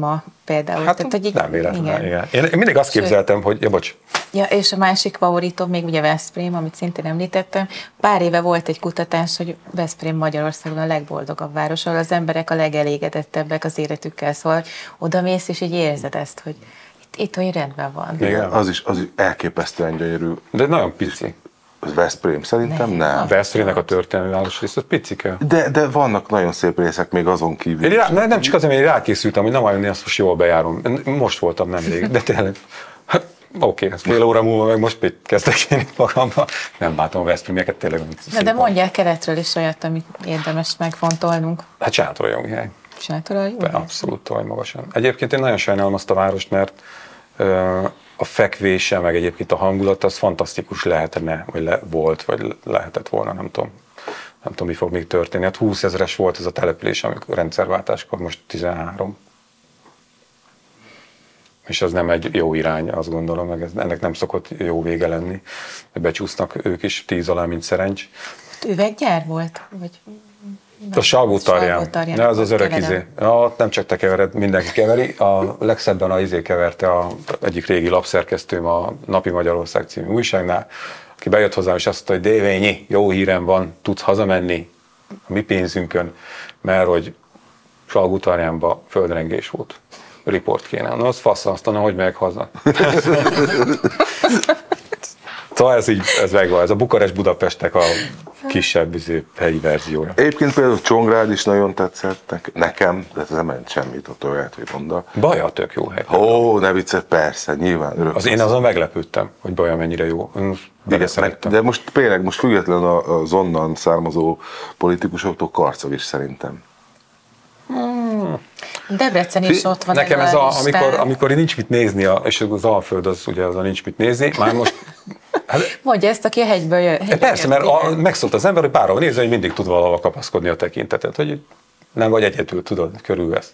például. hát Tehát, hogy így, nem véletlen, igen. Én, én mindig azt Sőt. képzeltem, hogy, ja bocs, Ja, és a másik favoritom még ugye Veszprém, amit szintén említettem. Pár éve volt egy kutatás, hogy Veszprém Magyarországon a legboldogabb város, ahol az emberek a legelégedettebbek az életükkel, szóval oda mész, és így érzed ezt, hogy itt, itt olyan rendben van. Igen. Az is, az is elképesztően gyönyörű. de nagyon pici. Veszprém szerintem nem. Veszprémnek a történelmi város rész, az picike. De, de vannak nagyon szép részek még azon kívül. Én rá, ne- nem csak azért, mert én rákészültem, hogy nem majd azt most jól bejárom. Most voltam nemrég, de tényleg. Hát, Oké, ez fél óra múlva meg most kezdek én itt magamba. Nem bátom a Veszprémieket, tényleg. Na, de mondják keretről is olyat, amit érdemes megfontolnunk. Hát sátorajong hely. Sátoraj, jó? De abszolút tolj magasan. Egyébként én nagyon sajnálom azt a várost, mert a fekvése, meg egyébként a hangulat, az fantasztikus lehetne, vagy le, volt, vagy lehetett volna, nem tudom. Nem tudom, mi fog még történni. Hát 20 ezeres volt ez a település, amikor rendszerváltáskor, most 13. És az nem egy jó irány, azt gondolom, meg ez, ennek nem szokott jó vége lenni. Becsúsznak ők is tíz alá, mint szerencs. Üveggyár volt? Vagy... A Salgó Tarján. Salgótarján. Ne, az az öreg Keverem. izé. Ja, nem csak te kevered, mindenki keveri. A legszebben a izé keverte a egyik régi lapszerkesztőm a Napi Magyarország című újságnál, aki bejött hozzám, és azt mondta, hogy Dévényi, jó hírem van, tudsz hazamenni. a mi pénzünkön, mert hogy Salgutarjánban földrengés volt. Riport kéne. Na, az fasz, aztán hogy meg haza. (laughs) Szóval ez így, ez megvan, ez a Bukarest-Budapestek a kisebb izé, helyi verziója. Egyébként például Csongrád is nagyon tetszett nekem, de ez nem ment semmit, ott olyan, hogy mondta. Baja tök jó hely. Ó, ne vicce, persze, nyilván. Örök az én azon meglepődtem, hogy Baja mennyire jó. Igen, meg, de most tényleg, most független az onnan származó politikusoktól Karcog is szerintem. Debrecen is ott van. Nekem ez a, amikor, amikor nincs mit nézni, a, és az Alföld az ugye az a nincs mit nézni, már most Hát, Mondja ezt, aki a hegyből jön. Hegyből persze, mert a, megszólt az ember, hogy bárhol nézni, hogy mindig tud valahol kapaszkodni a tekintetet, hogy nem vagy egyedül, tudod, körülvesz.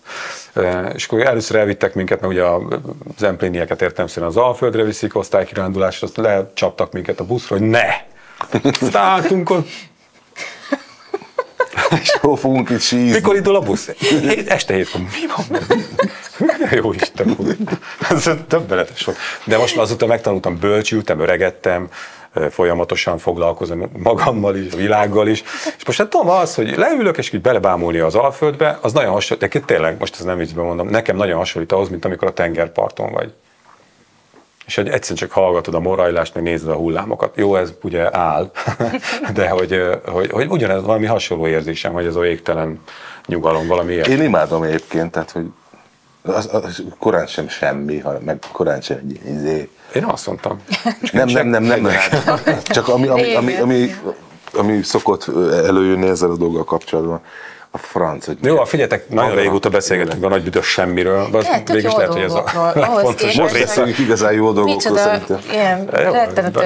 E, és akkor először elvittek minket, mert ugye az emplénieket értem szerint az Alföldre viszik osztálykirándulásra, azt lecsaptak minket a buszra, hogy ne! Aztán álltunk ott, és hol fogunk itt sízni? Mikor indul a busz? Este hétkor. Mi van? Jó Isten, ez többenetes volt. De most azóta megtanultam, bölcsültem, öregettem, folyamatosan foglalkozom magammal is, a világgal is. És most hát tudom az, hogy leülök, és így belebámulni az Alföldbe, az nagyon hasonlít, de tényleg, most ez nem viccben mondom, nekem nagyon hasonlít ahhoz, mint amikor a tengerparton vagy és hogy egyszerűen csak hallgatod a morajlást, meg nézed a hullámokat. Jó, ez ugye áll, (laughs) de hogy, hogy, hogy ugyanez valami hasonló érzésem, hogy ez a égtelen nyugalom, valami ilyen. Én imádom egyébként, tehát hogy az, az, korán sem semmi, hanem meg korán sem egy izé. Én azt mondtam. Nem, nem, nem, nem, nem. Csak ami, ami, ami, ami, ami szokott előjönni ezzel a dolggal kapcsolatban, a franc. Hogy Jó, figyeljetek, nagyon régóta beszélgetünk a nagy büdös semmiről, de az végül lehet, hogy ez a (laughs) fontos Most beszélünk igazán jó dolgokról szerintem. Ilyen rettenet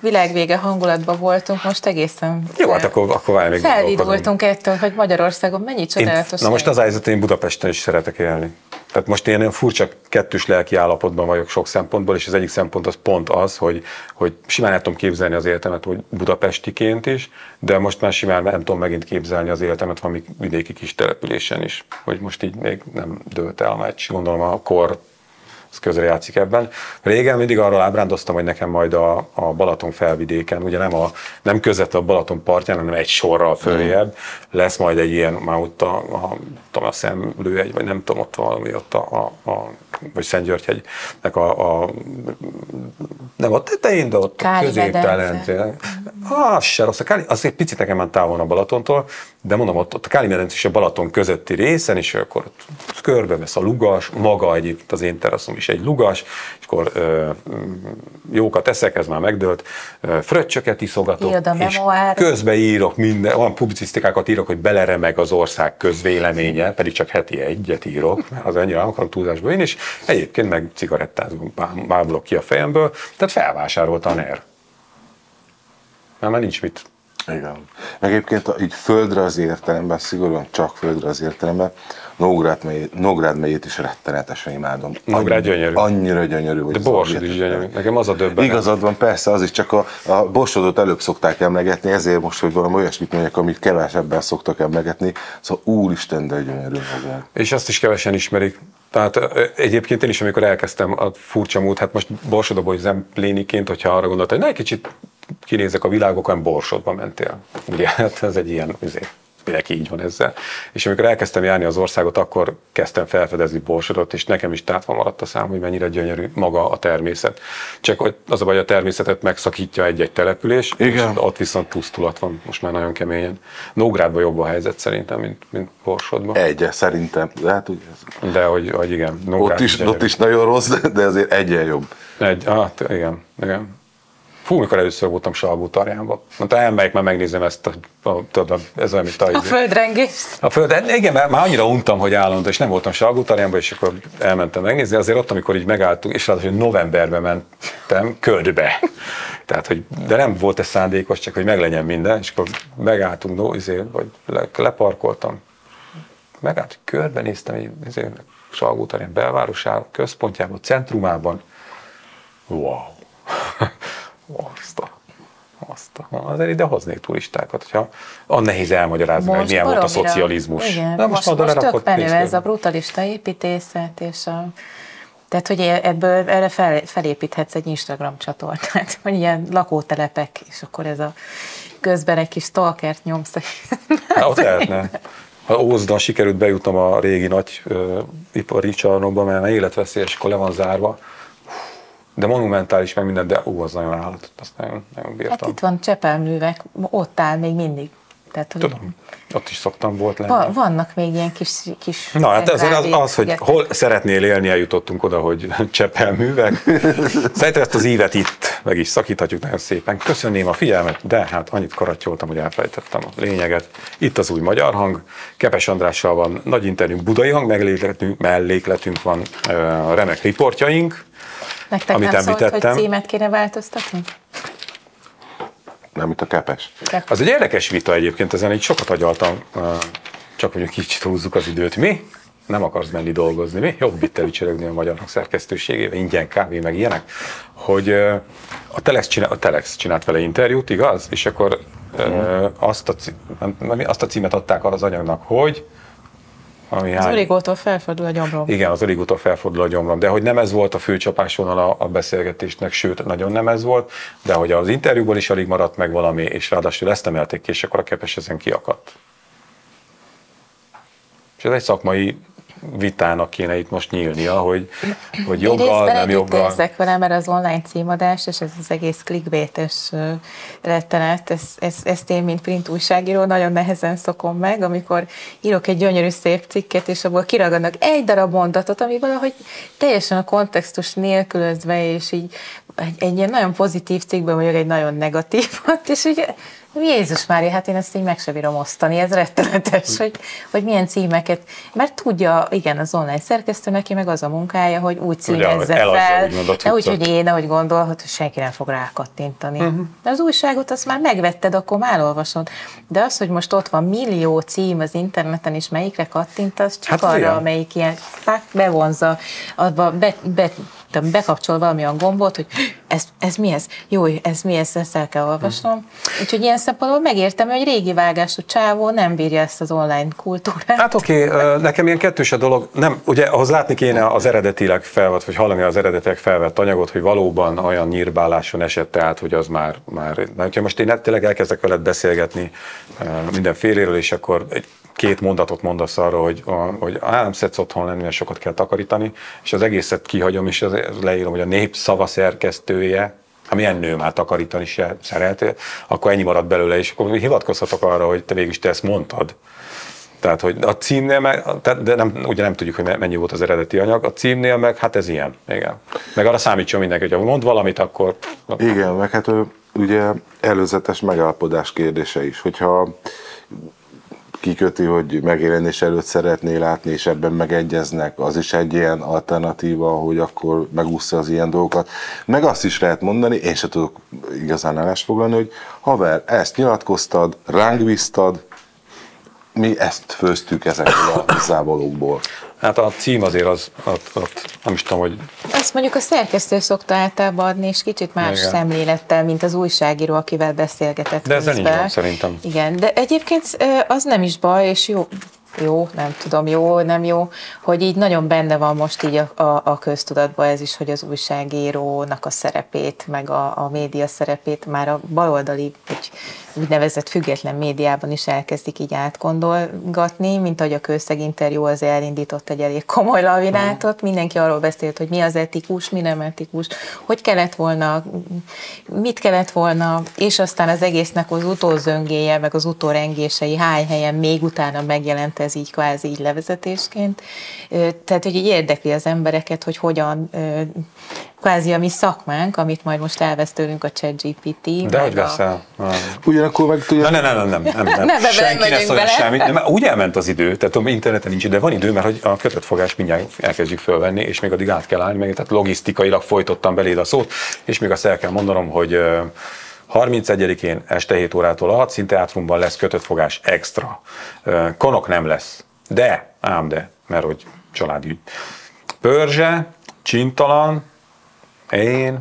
világvége hangulatban voltunk, most egészen Jó, hát akkor, akkor várj még Felvidultunk ettől, hogy Magyarországon mennyi csodálatos. Na most az helyzet, én Budapesten is szeretek élni. Tehát most én ilyen furcsa kettős lelki állapotban vagyok sok szempontból, és az egyik szempont az pont az, hogy, hogy simán el tudom képzelni az életemet, hogy budapestiként is, de most már simán nem tudom megint képzelni az életemet valami vidéki kis településen is, hogy most így még nem dőlt el meccs. Gondolom a kor az közre játszik ebben. Régen mindig arról ábrándoztam, hogy nekem majd a, a Balaton felvidéken, ugye nem, a, nem között a Balaton partján, hanem egy sorral följebb, lesz majd egy ilyen, már ott a, a, a, a szemlő egy, vagy nem tudom, ott valami ott a, a, a vagy Szentgyörgyhegynek a, a nem a tetején, de ott a középtelen. Az se rossz. A Káli, az egy picit nekem már távol a Balatontól, de mondom, ott, ott a Káli medence és a Balaton közötti részen, és akkor ott körbevesz a lugas, maga egyébként az én teraszom is egy lugas, és akkor ö, jókat eszek, ez már megdőlt, fröccsöket iszogatok, és közben írok minden, olyan publicisztikákat írok, hogy beleremeg az ország közvéleménye, pedig csak heti egyet írok, mert az ennyire nem akarom túlzásba én, és egyébként meg cigarettázunk, bámulok ki a fejemből, tehát felvásárolta a NER. Mert már nincs mit igen. Meg egyébként így földre az értelemben, szigorúan csak földre az értelemben, Nógrád megyét, Nógrád megyét is rettenetesen imádom. Nógrád gyönyörű. Annyira gyönyörű. Hogy De Borsod is gyönyörű. Nekem az a döbbenet. Igazad van, persze, az is csak a, a Borsodot előbb szokták emlegetni, ezért most, hogy valami olyasmit mondjak, amit kevesebben szoktak emlegetni. Szóval úristen, de gyönyörű Nógrád. És azt is kevesen ismerik. Tehát egyébként én is, amikor elkezdtem a furcsa mód, hát most Borsodóból zempléniként, hogyha arra gondoltam, hogy na, egy kicsit kinézek a világokon, Borsodba mentél. Ugye, hát ez egy ilyen, azért, mindenki így van ezzel. És amikor elkezdtem járni az országot, akkor kezdtem felfedezni Borsodot, és nekem is tátva maradt a szám, hogy mennyire gyönyörű maga a természet. Csak az a baj, a természetet megszakítja egy-egy település, Igen. és ott viszont pusztulat van, most már nagyon keményen. Nógrádban jobb a helyzet szerintem, mint, mint Borsodban. Egy, szerintem. De, hát, ez... de hogy, hogy igen. Nógrád ott, is, ott is nagyon rossz, de azért egyen jobb. Egy, hát igen, igen. Fú, mikor először voltam Salgótarjánban. Mondta, elmegyek, már megnézem ezt, a, a, tudod, ez olyan, mint a... A földrengés. A föld, igen, mert már annyira untam, hogy állandó, és nem voltam Salgótarjánban, és akkor elmentem megnézni. Azért ott, amikor így megálltunk, és ráadásul novemberben mentem ködbe. Tehát, hogy, de nem volt ez szándékos, csak hogy meglegyen minden, és akkor megálltunk, no, izé, vagy le, leparkoltam. Megállt, körbenéztem, izé, Salgótarján belvárosára, központjában, centrumában. Wow azt a, azt a, azért ide hoznék turistákat, hogyha an nehéz elmagyarázni, hogy milyen volt a szocializmus. Igen, Na, most, most, most tök menő ez a brutalista építészet, és a, tehát, hogy e- ebből erre fel, felépíthetsz egy Instagram csatornát, (laughs) vagy ilyen lakótelepek, és akkor ez a közben egy kis stalkert nyomsz. Hát ott lehetne. Ha Ózdan sikerült bejutnom a régi nagy ö, ipari csarnokba, mert életveszélyes, akkor le van zárva. De monumentális, meg minden, de ó, az nagyon állat, azt nagyon, nagyon bírtam. Hát itt van Csepelművek, ott áll még mindig. Tehát, hogy Tudom, ott is szoktam volt lenni. va- vannak még ilyen kis, kis Na hát ez az, az, hogy szigetek. hol szeretnél élni, eljutottunk oda, hogy (laughs) csepelművek. Szerintem ezt az ívet itt meg is szakíthatjuk nagyon szépen. Köszönném a figyelmet, de hát annyit karattyoltam, hogy elfelejtettem a lényeget. Itt az új magyar hang. Kepes Andrással van nagy interjúnk, budai hang mellékletünk, mellékletünk van, remek riportjaink. Nektek amit nem szólt, említettem. hogy címet kéne változtatni? Nem, itt a kepes. Az egy érdekes vita egyébként, ezen így sokat agyaltam, csak hogy kicsit húzzuk az időt. Mi? Nem akarsz menni dolgozni, mi? Jobb itt elücsörögni a magyar hang szerkesztőségével, ingyen kávé, meg ilyenek, hogy a Telex, csinál, a Telex csinált vele interjút, igaz? És akkor ö, azt, a, cí- nem- nem, azt a címet adták az anyagnak, hogy ami Az hány- origótól felfordul a gyomrom. igen, az origótól felfordul a gyomrom, de hogy nem ez volt a fő csapásvonal a beszélgetésnek, sőt, nagyon nem ez volt, de hogy az interjúból is alig maradt meg valami, és ráadásul ezt emelték ki, és akkor a kepes ezen kiakadt. És ez egy szakmai vitának kéne itt most nyílnia, hogy, hogy Én joggal, részben nem joggal. érzek vele, mert az online címadás, és ez az egész clickbaites rettenet, ez, ez, ezt én, mint print újságíró, nagyon nehezen szokom meg, amikor írok egy gyönyörű szép cikket, és abból kiragadnak egy darab mondatot, ami valahogy teljesen a kontextus nélkülözve, és így egy, egy ilyen nagyon pozitív cikkben vagyok egy nagyon negatívat, (laughs) és így Jézus Mária, hát én ezt így meg se bírom osztani, ez rettenetes, hogy, hogy milyen címeket, mert tudja, igen, az online szerkesztő neki meg az a munkája, hogy úgy címezze fel, de úgy, hogy én, ahogy gondolhat, hogy senki nem fog rákattintani. Uh-huh. De az újságot azt már megvetted, akkor már elolvasod. De az, hogy most ott van millió cím az interneten, és melyikre kattintasz, csak Hát hát arra, olyan. amelyik ilyen pák, bevonza, abba be, be, tudom, bekapcsol valamilyen gombot, hogy ez, ez mi ez? Jó, ez mi ez? Ezt el kell olvasnom. Mhm. Úgyhogy ilyen szempontból megértem, hogy régi vágású csávó nem bírja ezt az online kultúrát. Hát oké, okay, nekem ilyen kettős a dolog. Nem, ugye ahhoz látni kéne az eredetileg felvett, vagy hallani az eredetileg felvett anyagot, hogy valóban olyan nyírbáláson esett át, hogy az már, már mert hogyha most én tényleg elkezdek veled beszélgetni mindenféléről, és akkor két mondatot mondasz arra, hogy, hogy á, nem szedsz otthon lenni, mert sokat kell takarítani, és az egészet kihagyom, és az, leírom, hogy a nép szava ha milyen nő már takarítani se szereltél, akkor ennyi marad belőle, és akkor hivatkozhatok arra, hogy te végig is te ezt mondtad. Tehát, hogy a címnél meg, de nem, ugye nem tudjuk, hogy mennyi volt az eredeti anyag, a címnél meg, hát ez ilyen, igen. Meg arra számítson mindenki, hogy ha mond valamit, akkor... Igen, meg hát ugye előzetes megállapodás kérdése is, hogyha kiköti, hogy megjelenés előtt szeretné látni, és ebben megegyeznek, az is egy ilyen alternatíva, hogy akkor megúszza az ilyen dolgokat. Meg azt is lehet mondani, én se tudok igazán állásfoglalni, hogy haver, ezt nyilatkoztad, ránk bíztad, mi ezt főztük ezekből a hozzávalókból. Hát a cím azért az, ott, ott, nem is tudom, hogy Azt mondjuk a szerkesztő szokta általában adni, és kicsit más Igen. szemlélettel, mint az újságíró, akivel beszélgetett De ezzel nincs gond, szerintem. Igen, de egyébként az nem is baj, és jó, jó, nem tudom, jó, nem jó, hogy így nagyon benne van most így a, a, a köztudatban ez is, hogy az újságírónak a szerepét, meg a, a média szerepét már a baloldali, egy úgynevezett független médiában is elkezdik így átgondolgatni, mint ahogy a kőszeg interjú az elindított egy elég komoly lavinátot, mindenki arról beszélt, hogy mi az etikus, mi nem etikus, hogy kellett volna, mit kellett volna, és aztán az egésznek az utózöngéje, meg az utórengései hány helyen még utána megjelent ez így kvázi így levezetésként. Tehát, hogy így érdekli az embereket, hogy hogyan kvázi a mi szakmánk, amit majd most elvesz tőlünk a ChatGPT. de meg hogy a- veszel? Ugyanakkor meg tudja, Nem, nem, nem, nem, nem, nem. Ne, ebbe Senki ne szóljon semmit. Nem, úgy elment az idő, tehát tudom, interneten nincs idő, de van idő, mert hogy a kötött fogás mindjárt elkezdjük fölvenni, és még addig át kell állni, meg, tehát logisztikailag folytottam beléd a szót, és még azt el kell mondanom, hogy 31-én este 7 órától a Hadszín Teátrumban lesz kötött fogás extra. Konok nem lesz, de, ám de, mert hogy családügy. Pörzse, Csintalan, én,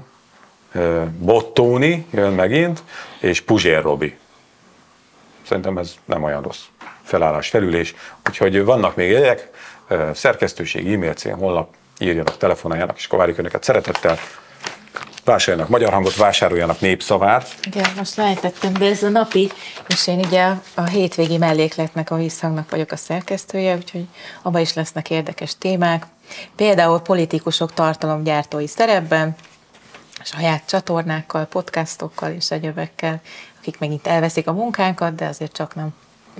Bottóni jön megint, és Puzsér Robi. Szerintem ez nem olyan rossz felállás, felülés. Úgyhogy vannak még jegyek, szerkesztőség, e-mail cím, honlap, írjanak, telefonáljanak, és akkor várjuk Önöket szeretettel. Vásároljanak magyar hangot, vásároljanak népszavát. Igen, most lejtettem be ez a napi, és én ugye a hétvégi mellékletnek, a visszhangnak vagyok a szerkesztője, úgyhogy abban is lesznek érdekes témák. Például politikusok tartalomgyártói szerepben, saját csatornákkal, podcastokkal és egyebekkel, akik megint elveszik a munkánkat, de azért csak nem.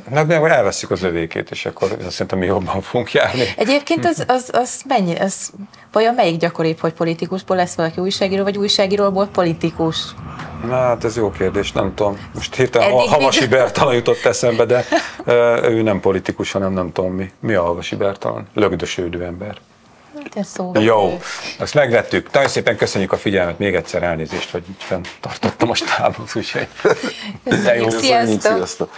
Na, de akkor elveszik az övékét, és akkor azt szerintem mi jobban fogunk járni. Egyébként az, az, az mennyi, az, vajon melyik gyakoribb, hogy politikusból lesz valaki újságíró, vagy újságíróból politikus? Na, hát ez jó kérdés, nem tudom. Most hirtelen Eddig a Havasi még- Bertalan jutott eszembe, de ő nem politikus, hanem nem tudom mi. Mi a Havasi Bertalan? Lögdösődő ember. Hát ez szó. Jó, azt megvettük. Nagyon szépen köszönjük a figyelmet, még egyszer elnézést, hogy tartottam most tábort, úgyhogy de jó. Sziasztok! Sziasztok!